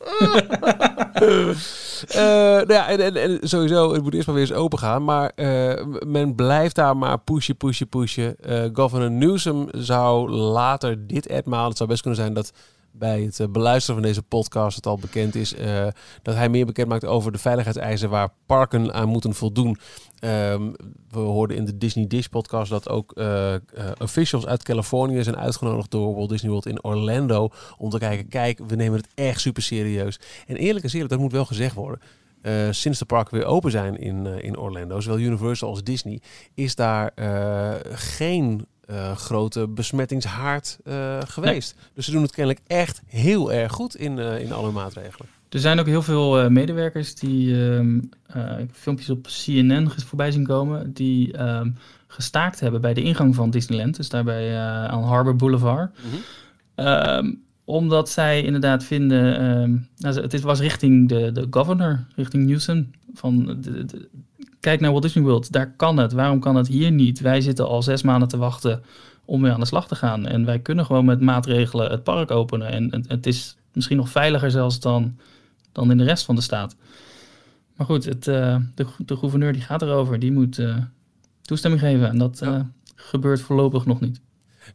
Eh, nou ja, en, en, en sowieso, het moet eerst maar weer eens open gaan. Maar eh, men blijft daar maar pushen, pushen, pushen. Eh, Governor Newsom zou later dit etmaal, het zou best kunnen zijn dat bij het eh, beluisteren van deze podcast het al bekend is, eh, dat hij meer bekend maakt over de veiligheidseisen waar parken aan moeten voldoen. Ehm, we hoorden in de Disney Dish podcast dat ook eh, officials uit Californië zijn uitgenodigd door Walt Disney World in Orlando om te kijken, kijk, we nemen het echt super serieus. En eerlijk is eerlijk, dat moet wel gezegd worden. sinds de parken weer open zijn in, in Orlando, zowel Universal als Disney, is daar geen eh, grote besmettingshaard eh, geweest. Dus ze doen het kennelijk echt heel erg goed in, eh, in alle maatregelen. Er zijn ook heel veel medewerkers die ehm, eh, filmpjes op CNN voorbij zien komen, die ehm, gestaakt hebben bij de ingang van Disneyland, dus daar bij eh, aan Harbor Boulevard. Ehm, omdat zij inderdaad vinden, nou, het was richting de, de governor, richting Newsom, van de, de- kijk naar Walt Disney World, daar kan het, waarom kan het hier niet? Wij zitten al zes maanden te wachten om weer aan de slag te gaan en wij kunnen gewoon met maatregelen het park openen en het, het is misschien nog veiliger zelfs dan, dan in de rest van de staat. Maar goed, het, eh, de, de gouverneur die gaat erover, die moet eh, toestemming geven en dat Ja. eh, gebeurt voorlopig nog niet.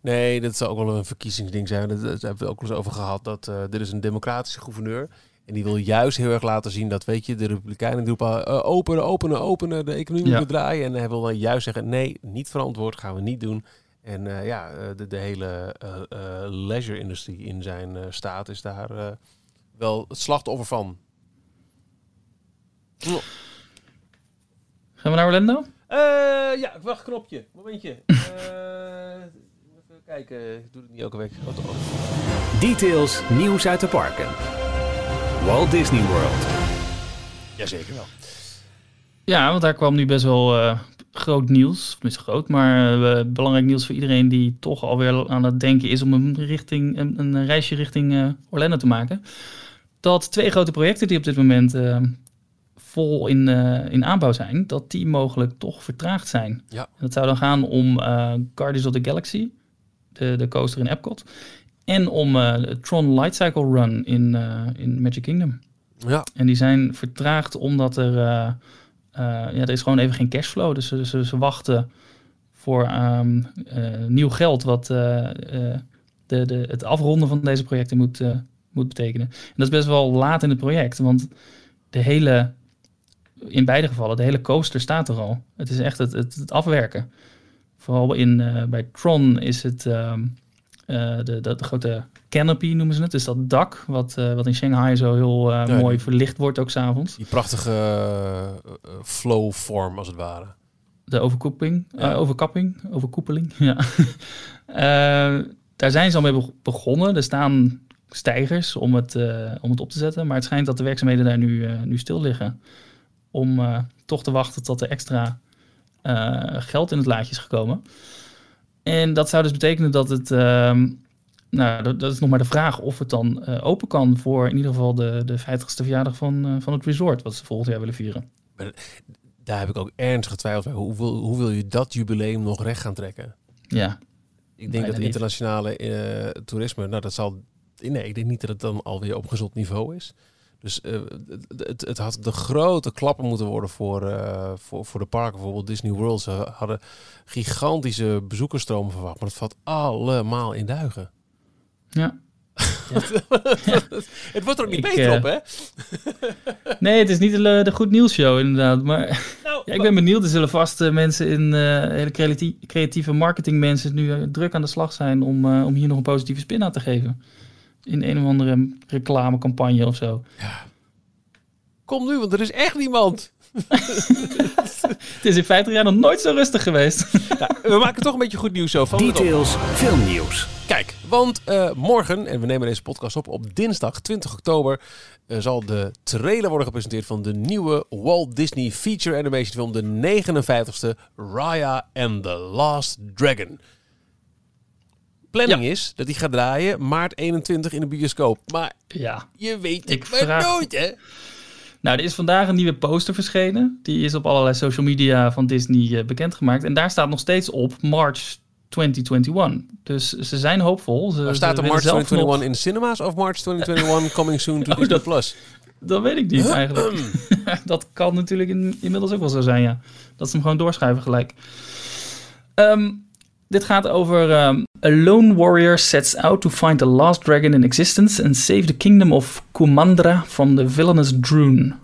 Nee, dat zou ook wel een verkiezingsding zijn. Dat, dat hebben we ook wel eens over gehad. Dat dit is een democratische gouverneur. En die wil juist heel erg laten zien dat, weet je, de Republikeinen die roepen eh, openen, openen, openen, de economie Ja. moet draaien. En hij wil dan juist zeggen, nee, niet verantwoord, gaan we niet doen. En eh, ja, eh, de, de hele eh, eh, leisure-industrie in zijn staat is daar eh, wel het slachtoffer van. Gaan we naar Orlando? Eh, ja, wacht, knopje. Momentje. <laughs> Eh, even kijken, ik doe het niet elke week. Oh. Details, nieuws uit de parken. Walt Disney World. Jazeker wel. Ja, want daar kwam nu best wel eh, groot nieuws. Tenminste groot, maar eh, belangrijk nieuws voor iedereen die toch alweer aan het denken is om een, richting, een, een reisje richting eh, Orlando te maken. Dat twee grote projecten die op dit moment vol in, eh, in aanbouw zijn, dat die mogelijk toch vertraagd zijn. Ja. En dat zou dan gaan om eh, Guardians of the Galaxy, de, de coaster in Epcot, en om eh, Tron Light Cycle Run in, eh, in Magic Kingdom. Ja, En die zijn vertraagd omdat er, eh, ja, er is gewoon even geen cashflow. Dus ze, ze, ze wachten voor ehm, eh, nieuw geld wat de, de, het afronden van deze projecten moet, moet betekenen. En dat is best wel laat in het project, want de hele, in beide gevallen, de hele coaster staat er al. Het is echt het, het, het afwerken. Vooral in, bij Tron is het ehm, eh, de, grote canopy noemen ze het. Dus dat dak wat, eh, wat in Shanghai zo heel eh, Ja, mooi die- verlicht wordt ook s'avonds. die prachtige flow-vorm als het ware. De overkoeping, Ja. overkapping, overkoepeling. <laughs> Ja. Daar zijn ze al mee be- begonnen. Er staan stijgers om het, om het op te zetten. Maar het schijnt dat de werkzaamheden daar nu, nu stil liggen. Om toch te wachten tot er extra geld in het laadje is gekomen. En dat zou dus betekenen dat het... ehm, nou, dat, dat is nog maar de vraag of het dan eh, open kan voor in ieder geval de, de 50ste verjaardag van, eh, van het resort, wat ze volgend jaar willen vieren. Daar heb ik ook ernstig getwijfeld bij. Hoe wil, hoe wil je dat jubileum nog recht gaan trekken? Ja, Ik denk dat niet. internationale eh, toerisme, nou dat zal... Nee, ik denk niet dat het dan alweer op gezond niveau is. Dus eh, het, het, het had de grote klappen moeten worden voor, eh, voor, voor de parken. Bijvoorbeeld Disney World. Ze hadden gigantische bezoekersstromen verwacht. Maar dat valt allemaal in duigen. ja. <laughs> <laughs> Het wordt er ook niet Ik, beter eh, op, hè? <laughs> Nee, het is niet de, de goed nieuws show inderdaad. Maar Nou, ja, ik ben benieuwd. Er zullen vast eh, mensen in eh, hele creati- creatieve marketingmensen nu eh, druk aan de slag zijn om, eh, om hier nog een positieve spin aan te geven. In een of andere reclamecampagne of zo. Kom nu, want er is echt niemand. <laughs> Het is in 50 jaar nog nooit zo rustig geweest. We maken toch een beetje goed nieuws zo van. Details, filmnieuws. Kijk, want eh, morgen, en we nemen deze podcast op op dinsdag 20 oktober, eh, zal de trailer worden gepresenteerd van de nieuwe Walt Disney feature animation film, de 59ste Raya and the Last Dragon. Planning is dat die gaat draaien maart 21 in de bioscoop. Maar ja. je weet het Ik maar vraag- nooit, hè? Nou, er is vandaag een nieuwe poster verschenen. Die is op allerlei social media van Disney eh, bekendgemaakt. En daar staat nog steeds op March 2021. Dus ze zijn hoopvol. Ze, Maar staat er March zelf 2021 nog- in de cinemas of March 2021 <laughs> coming soon to Oh, Disney dat- Plus? Dat weet ik niet eigenlijk. <laughs> dat kan natuurlijk in, inmiddels ook wel zo zijn, ja. Dat ze hem gewoon doorschuiven gelijk. Ehm, dit gaat over... ehm, a lone warrior sets out to find the last dragon in existence... and save the kingdom of Kumandra from the villainous Droon.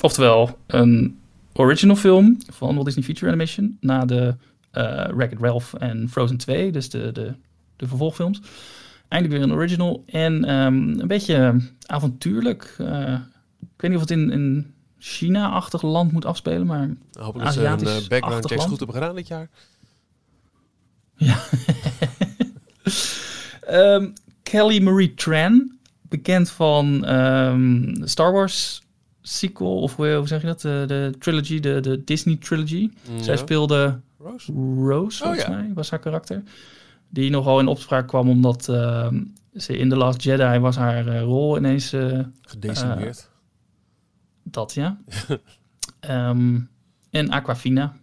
Oftewel, een original film van Walt Disney Feature Animation... na de Wreck-It Ralph en Frozen 2, dus de, de, de vervolgfilms. Eindelijk weer een original en ehm, een beetje avontuurlijk. eh, ik weet niet of het in een China-achtig land moet afspelen, maar Hopelijk dat ze een eh, background checks goed hebben gedaan dit jaar. <laughs> Ehm, Kelly Marie Tran, bekend van ehm, Star Wars sequel, of hoe, hoe zeg je dat? De, de trilogy, de, de Disney trilogy. Zij Ja. speelde Rose? Rose, volgens ja. mij, was haar karakter. Die nogal in opspraak kwam omdat ehm, ze in The Last Jedi was haar eh, rol ineens eh, Gedecimeerd. dat, ja. <laughs> Ehm, en Aquafina,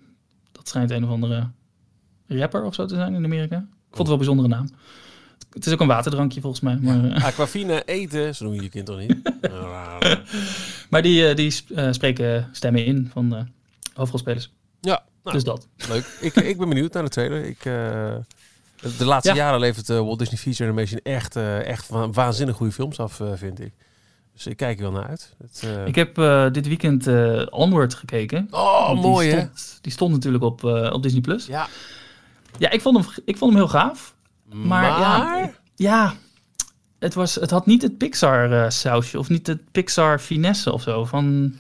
dat schijnt een of andere rapper of zo te zijn in Amerika. Ik vond het wel een bijzondere naam. Het is ook een waterdrankje volgens mij. Maar, eh, Aquafina eten, zo noem je je kind toch niet? <laughs> Maar die, eh, die eh, spreken stemmen in van de hoofdrolspelers. ja, nou, Dus dat. leuk. Ik, ik ben benieuwd naar de trailer. Ik, de laatste Ja. jaren levert Walt Disney Feature Animation echt, eh, echt wa- waanzinnig goede films af, vind ik. Dus ik kijk er wel naar uit. Het, Ik heb dit weekend Onward gekeken. Oh, mooi die hè? stond, Die stond natuurlijk op, op Disney+. Plus. Ja. Ja, ik vond, hem, ik vond hem heel gaaf. Maar, ja, ja het, was, het had niet het Pixar-sausje of niet het Pixar-finesse of zo. Van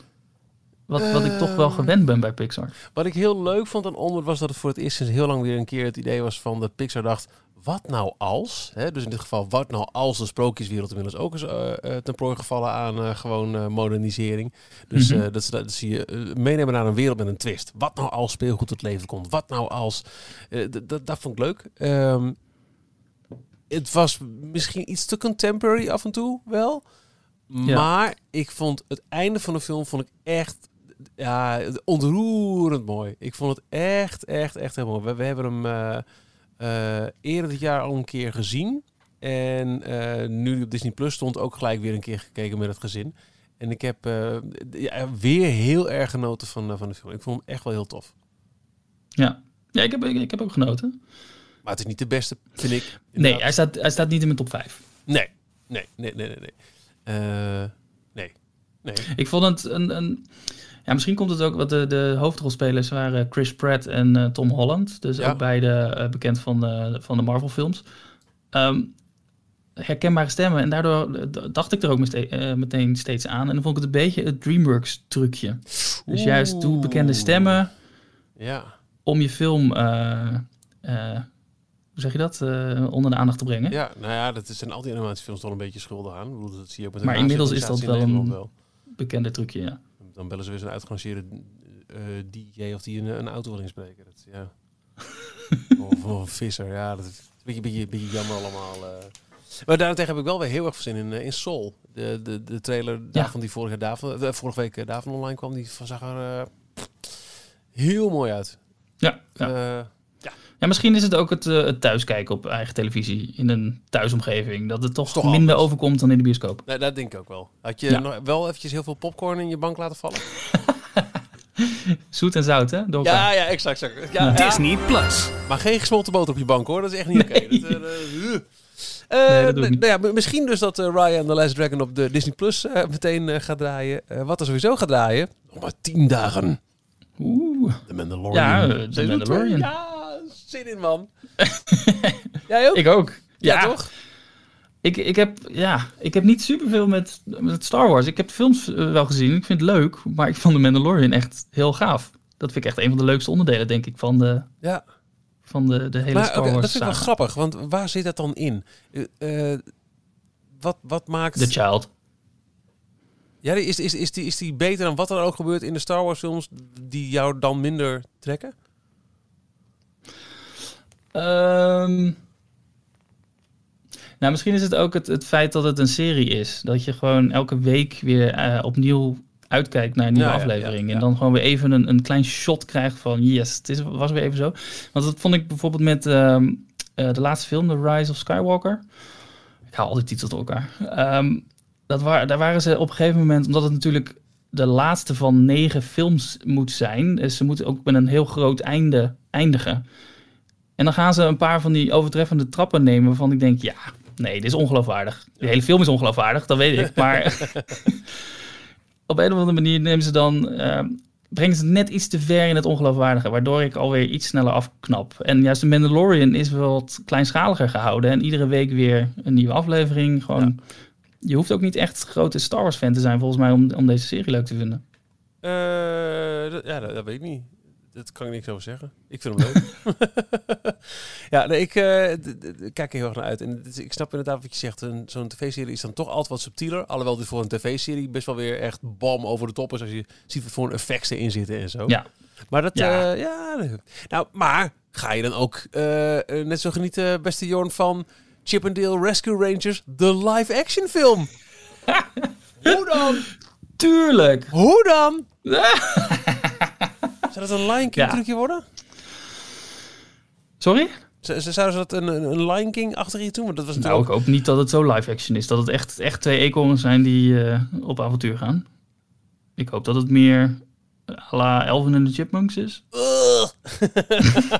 wat, wat ik toch wel Eh. gewend ben bij Pixar. Wat ik heel leuk vond aan Onward was dat het voor het eerst sinds heel lang weer een keer het idee was van dat Pixar dacht, wat nou als? Hè? Dus in dit geval, wat nou als de sprookjeswereld inmiddels ook is eh, eh, ten prooi gevallen aan eh, gewoon modernisering. Dus Mhm. dat, ze, dat ze je meenemen naar een wereld met een twist. Wat nou als speelgoed tot leven komt? Wat nou als... dat vond ik leuk. Ehm, het was misschien iets te contemporary af en toe wel. Ja. Maar ik vond het einde van de film vond ik echt ja, ontroerend mooi. Ik vond het echt, echt, echt heel mooi. We, we hebben hem eerder dit jaar al een keer gezien. En eh, nu die op Disney Plus stond, ook gelijk weer een keer gekeken met het gezin. En ik heb eh, ja, weer heel erg genoten van, eh, van de film. Ik vond hem echt wel heel tof. Ja, ja ik, heb, ik, ik heb ook genoten. Maar het is niet de beste, vind ik. Nee, hij staat, hij staat niet in mijn top 5. nee, nee, nee, nee, nee. nee. Eh, nee, nee. Ik vond het een... een ja, misschien komt het ook, wat de, de hoofdrolspelers waren Chris Pratt en eh, Tom Holland. Dus Ja. ook beide eh, bekend van de, van de Marvel films. Ehm, herkenbare stemmen. En daardoor eh, dacht ik er ook eh, meteen steeds aan. En dan vond ik het een beetje het DreamWorks trucje. Dus juist doe bekende stemmen Ja. om je film... eh, eh, hoe zeg je dat? Eh, onder de aandacht te brengen. Ja, nou ja, dat zijn al die animatiefilms toch een beetje schuldig aan. Ik bedoel, dat zie je ook met Maar een inmiddels is dat wel wel. Bekende trucje, ja. Dan bellen ze weer zo'n uitgerangeerde eh, DJ of die een, een auto wil inspreken. Dat, ja. <laughs> of, of een visser, ja. Dat is een beetje, beetje, beetje jammer allemaal. eh. Maar daarentegen heb ik wel weer heel erg veel zin in, eh, in Soul. De, de, de trailer daarvan die vorige, daarvan, vorige week daarvan online kwam, die zag er eh, heel mooi uit. Ja, ja. Ja, misschien is het ook het, eh, het thuiskijken op eigen televisie in een thuisomgeving. Dat het toch, toch minder anders. overkomt dan in de bioscoop. nee, dat denk ik ook wel. Had je Ja. nog wel eventjes heel veel popcorn in je bank laten vallen? <laughs> Zoet en zout, hè? Door elkaar. ja, exact. exact. Ja, ja. Disney Plus. Maar geen gesmolten boter op je bank hoor, dat is echt niet oké. <laughs> Dat, eh, eh, eh, Nee, dat doe ik niet. nou ja, m- misschien dus dat eh, Raya and the Last Dragon op de Disney Plus eh, meteen eh, gaat draaien. Eh, wat er sowieso gaat draaien, nog maar tien dagen. Oeh. The Mandalorian. Ja, The Mandalorian. Ja, zin in man. <laughs> Jij ook? Ik ook. ja, Ja, toch? Ik, ik, heb, ja, ik heb niet superveel met, met Star Wars. Ik heb de films eh, wel gezien. Ik vind het leuk. Maar ik vond de Mandalorian echt heel gaaf. Dat vind ik echt een van de leukste onderdelen, denk ik, van de, Ja. van de, de hele Maar Star Wars dat vind ik wel grappig, want waar zit dat dan in? Eh, eh, wat, wat maakt... The Child. Ja, is, is, is, die, is die beter dan wat er ook gebeurt in de Star Wars films die jou dan minder trekken? Ehm, nou, misschien is het ook het, het feit dat het een serie is. Dat je gewoon elke week weer eh, opnieuw uitkijkt naar een nieuwe Ja, aflevering. ja, ja. En dan gewoon weer even een, een klein shot krijgt van yes, het is, was weer even zo. Want dat vond ik bijvoorbeeld met ehm, eh, de laatste film, The Rise of Skywalker. Ik haal al die titels door elkaar. Ehm, dat waar, daar waren ze op een gegeven moment, omdat het natuurlijk de laatste van negen films moet zijn. Dus ze moeten ook met een heel groot einde eindigen. En dan gaan ze een paar van die overtreffende trappen nemen waarvan ik denk, ja, nee, dit is ongeloofwaardig. De hele film is ongeloofwaardig, dat weet ik. <laughs> Maar <laughs> op een of andere manier nemen ze dan, brengen ze het net iets te ver in het ongeloofwaardige, waardoor ik alweer iets sneller afknap. En juist de Mandalorian is wel wat kleinschaliger gehouden en iedere week weer een nieuwe aflevering. Gewoon je hoeft ook niet echt grote Star Wars fan te zijn volgens mij om, om deze serie leuk te vinden. Eh, ja, dat, dat weet ik niet. Dat kan ik niks over zeggen. Ik vind hem leuk. <laughs> ja, nee, ik eh, d- kijk er heel erg naar uit. En ik snap inderdaad wat je zegt. Een- Zo'n tv-serie is dan toch altijd wat subtieler. Alhoewel dit voor een tv-serie best wel weer echt bam over de top is. Als je ziet wat voor een effects erin zitten en zo. Ja. Maar dat, Ja. ja. ja nou, maar ga je dan ook eh, eh, net zo genieten, beste Jorn, van Chip and Dale Rescue Rangers, de live-action film? <laughs> Hoe dan? Tuurlijk! Hoe dan? <laughs> Zou dat een Lion King trucje worden? Sorry? Zouden ze dat een, een Lion King achter je doen? Want dat was Nou, ik hoop niet dat het zo live action is. Dat het echt, echt twee eekhoorns zijn die eh, op avontuur gaan. Ik hoop dat het meer à la Elvin en de Chipmunks is. <laughs>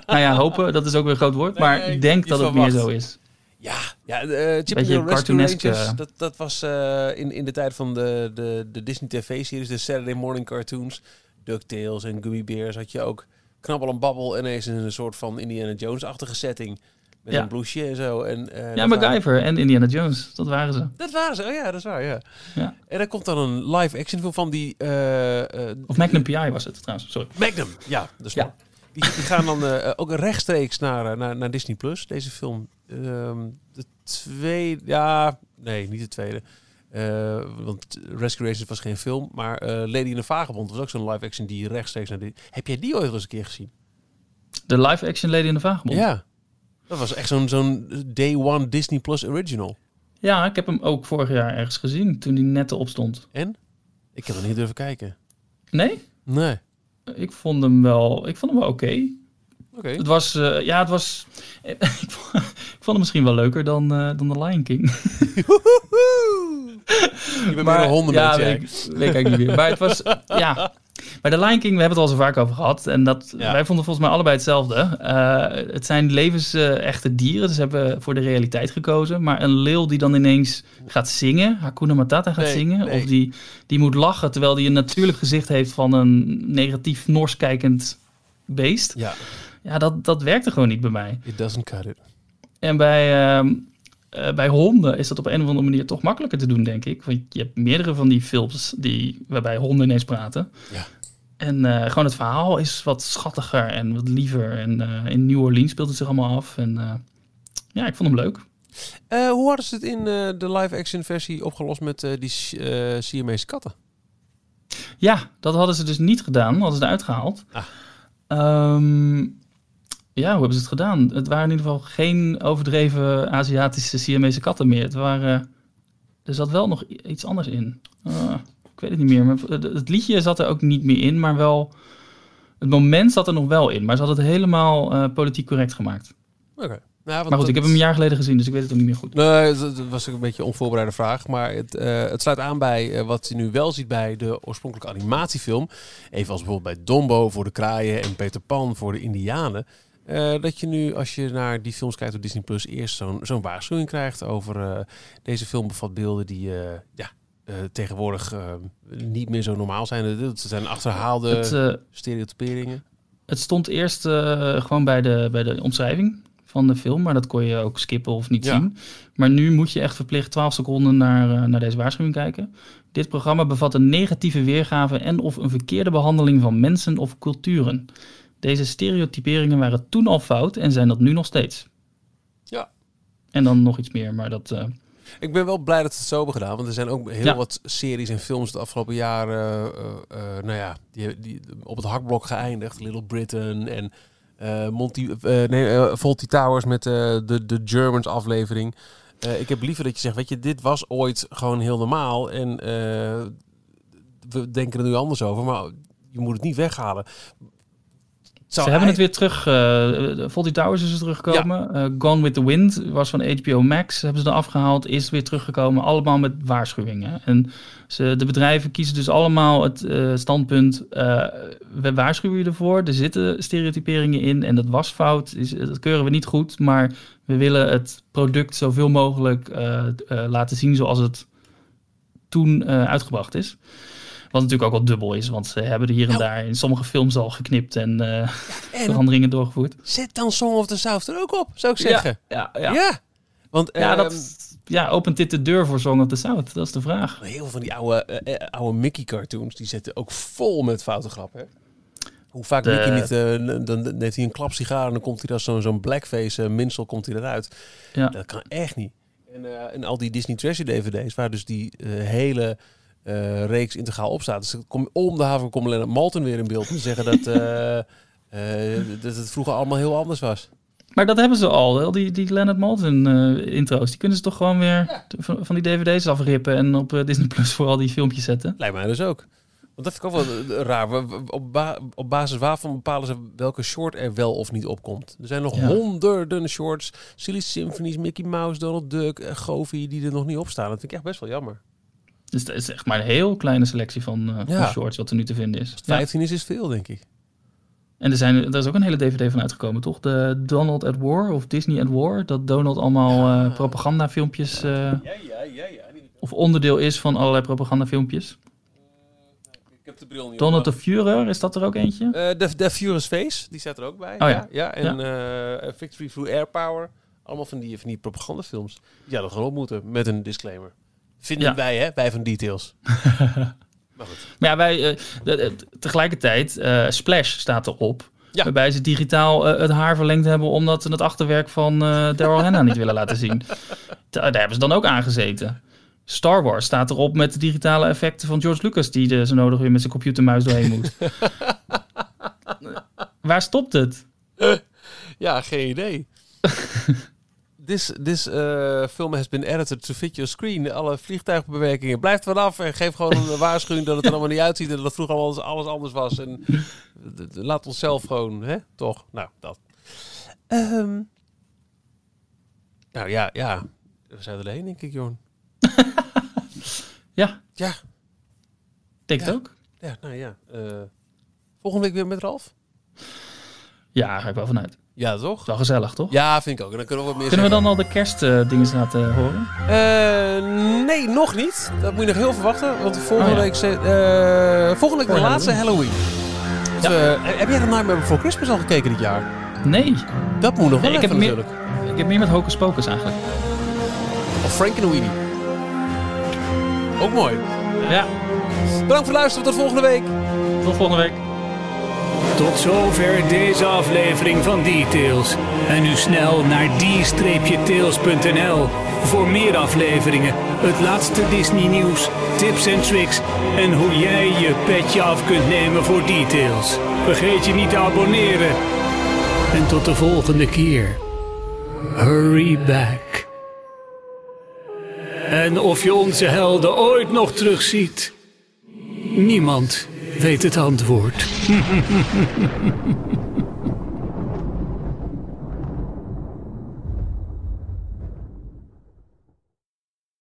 Nou ja, hopen, dat is ook weer een groot woord. Maar ik denk dat het meer zo is. Ja, ja Rangers, eh. dat, dat was eh, in, in de tijd van de, de, de Disney TV-series, de Saturday Morning Cartoons, DuckTales en Gummy Bears, had je ook knabbel en babbel ineens in een soort van Indiana Jones-achtige setting. Met Ja. een blouseje en zo. En, eh, Ja, dat waren- MacGyver en Indiana Jones, dat waren ze. Dat waren ze, oh ja, dat is waar, ja. Ja. En er komt dan een live-action film van die... eh, eh, Of Magnum PI was het trouwens, sorry. Magnum, ja, dat is Ja. Die, die gaan dan ook rechtstreeks naar, naar, naar Disney Plus. Deze film. Ehm, de tweede. Ja, nee, niet de tweede. Eh, want Rescue Rangers was geen film. Maar eh, Lady in the Vagebond was ook zo'n live action die rechtstreeks naar die. Heb jij die ooit eens een keer gezien? De live action Lady in de Vagebond. Ja. Dat was echt zo'n zo'n Day One Disney Plus original. Ja, ik heb hem ook vorig jaar ergens gezien, toen hij net erop stond. En? Ik heb er niet durven kijken. Nee? Nee. Ik vond hem wel, ik vond hem wel oké. Oké. Het was, eh, ja, het was, <laughs> ik vond hem misschien wel leuker dan, dan The Lion King. <laughs> Je bent meer een hondenmens, ja, weet ik, weet ik niet meer. Maar het was, ja, bij The Lion King, we hebben het al zo vaak over gehad. En dat, Ja. wij vonden volgens mij allebei hetzelfde. Eh, het zijn levensechte dieren, dus hebben voor de realiteit gekozen. Maar een leeuw die dan ineens gaat zingen, Hakuna Matata gaat Nee, zingen. nee. Of die, die moet lachen, terwijl die een natuurlijk gezicht heeft van een negatief Nors kijkend beest. Ja, Ja, dat, dat werkte gewoon niet bij mij. it doesn't cut it. En bij, ehm, eh, bij honden is dat op een of andere manier toch makkelijker te doen, denk ik. Want je hebt meerdere van die films die, waarbij honden ineens praten. Ja. En eh, gewoon het verhaal is wat schattiger en wat liever. En eh, in New Orleans speelt het zich allemaal af. En ja, ik vond hem leuk. Hoe hadden ze het in de live-action versie opgelost met die Siamese katten? Ja, dat hadden ze dus niet gedaan. Hadden ze eruit gehaald. Ah. Ehm, ja, hoe hebben ze het gedaan? Het waren in ieder geval geen overdreven Aziatische Siamese katten meer. Het waren, er zat wel nog iets anders in. Ah, ik weet het niet meer. Maar het liedje zat er ook niet meer in, maar wel... Het moment zat er nog wel in, maar ze hadden het helemaal eh, politiek correct gemaakt. Oké. Nou, Maar goed, ik heb hem een jaar geleden gezien, dus ik weet het ook niet meer goed. Nee, dat was een beetje een onvoorbereide vraag. Maar het, eh, het sluit aan bij eh, wat je nu wel ziet bij de oorspronkelijke animatiefilm. Even als bijvoorbeeld bij Dombo voor de kraaien en Peter Pan voor de indianen. Eh, dat je nu, als je naar die films kijkt op Disney Plus, eerst zo'n zo'n waarschuwing krijgt over eh, deze film bevat beelden die eh, ja, tegenwoordig niet meer zo normaal zijn. Het zijn achterhaalde Het, stereotyperingen. Het stond eerst gewoon bij de, bij de omschrijving van de film, maar dat kon je ook skippen of niet Ja. zien. Maar nu moet je echt verplicht 12 seconden naar, naar deze waarschuwing kijken. Dit programma bevat een negatieve weergave en of een verkeerde behandeling van mensen of culturen. Deze stereotyperingen waren toen al fout en zijn dat nu nog steeds. Ja. En dan nog iets meer, maar dat... eh, Ik ben wel blij dat ze het zo hebben gedaan. Want er zijn ook heel Ja. wat series en films de afgelopen jaren, eh, eh, nou ja, die, die op het hakblok geëindigd. Little Britain en Monty, nee, Fawlty Towers met de, de Germans aflevering. Ik heb liever dat je zegt, weet je, dit was ooit gewoon heel normaal. En we denken er nu anders over, maar je moet het niet weghalen. Ze hebben het weer terug. Fawlty Towers is er teruggekomen. Eh, Gone with the Wind was van HBO Max. Hebben ze er afgehaald. Is weer teruggekomen. Allemaal met waarschuwingen. En ze, de bedrijven kiezen dus allemaal het eh, standpunt. we waarschuwen je ervoor. Er zitten stereotyperingen in. En dat was fout. Is, dat keuren we niet goed. Maar we willen het product zoveel mogelijk laten zien zoals het toen uitgebracht is. Wat natuurlijk ook wel dubbel is, want ze hebben er hier en Nou. daar in sommige films al geknipt en eh, En veranderingen doorgevoerd. zet dan Song of the South er ook op, zou ik zeggen. Ja, Ja, ja. want Ja, ehm, dat, ja, opent dit de deur voor Song of the South? Dat is de vraag. Heel veel van die oude, eh, eh, oude Mickey-cartoons, die zitten ook vol met foute grappen. hè? Hoe vaak De- Mickey niet, dan neemt hij een klap sigaar en dan komt hij als zo'n zo'n blackface uh, minsel komt hij eruit. Ja. Dat kan echt niet. En, en al die Disney Treasure DVD's, waar dus die hele eh, reeks integraal op staat. Dus komt om de haven komt Leonard Maltin weer in beeld om te zeggen dat, eh, <laughs> eh, dat het vroeger allemaal heel anders was. Maar dat hebben ze al. Die, die Leonard Maltin eh, intro's. Die kunnen ze toch gewoon weer van, van die dvd's afrippen en op Disney Plus voor al die filmpjes zetten. Lijkt mij dus ook. Want dat vind ik ook wel raar. We- we- Op, ba- op basis waarvan bepalen ze welke short er wel of niet op komt. Er zijn nog Ja. honderden shorts. Silly Symphonies, Mickey Mouse, Donald Duck, en Goofy die er nog niet op staan. Dat vind ik echt best wel jammer. Dus het is echt maar een heel kleine selectie van, Ja. van shorts wat er nu te vinden is. Als het Ja. 15 is, is veel, denk ik. En er, zijn, er is ook een hele dvd van uitgekomen, toch? De Donald at War of Disney at War. Dat Donald allemaal eh, propagandafilmpjes... eh, Ja, ja, ja. ja. of onderdeel is van allerlei propagandafilmpjes. Ik heb de bril niet Donald the Führer, is dat er ook eentje? De, de Furious Face, die staat er ook bij. Oh ja. ja. En Victory Through Air Power. Allemaal van die, van die propagandafilms. Ja, dat gewoon op moeten met een disclaimer. Vinden Ja. wij, hè? Wij van Details. <laughs> maar goed. Maar ja, wij, eh, de- de- tegelijkertijd, eh, Splash staat erop. Ja. Waarbij ze digitaal eh, het haar verlengd hebben omdat ze het achterwerk van eh Daryl Hannah niet willen laten zien. <laughs> Da- Daar hebben ze dan ook aangezeten. Star Wars staat erop met de digitale effecten van George Lucas, die er zo nodig weer met zijn computermuis doorheen moet. <laughs> Waar stopt het? Ja, geen idee. This, this eh, film has been edited to fit your screen. Alle vliegtuigbewerkingen. Blijf er vanaf en geef gewoon een <laughs> waarschuwing dat het er allemaal niet uitziet. En dat het vroeger alles, alles anders was. En laat ons zelf gewoon, hè? Toch? Nou, dat. Ehm. nou ja, ja. We zijn er heen, denk ik, Jorn. <laughs> Ja, Ja, ik denk Ja. het ook. ja, nou ja. eh, volgende week weer met Ralf? Ja, ga ik wel vanuit. Ja, toch? Wel gezellig, toch? Ja, vind ik ook. En dan kunnen we wat meer Kunnen we dan al de kerstdingen laten horen? Eh, nee, nog niet. Dat moet je nog heel verwachten. Want volgende Oh ja. week, eh, volgende week de laatste Halloween. Dus, eh, heb jij de Nightmare Before Christmas al gekeken dit jaar? Nee, Dat moet nog wel ik even heb meer- natuurlijk. ik heb meer met Hocus Pocus eigenlijk. Of Frankenweenie. Ook mooi. Ja, Bedankt voor het luisteren. Tot volgende week. tot volgende week. Tot zover deze aflevering van Details. En nu snel naar d-tails.nl voor meer afleveringen, het laatste Disney nieuws, tips en tricks en hoe jij je petje af kunt nemen voor Details. Vergeet je niet te abonneren. En tot de volgende keer. Hurry back. En of je onze helden ooit nog terugziet, niemand weet het antwoord. <laughs>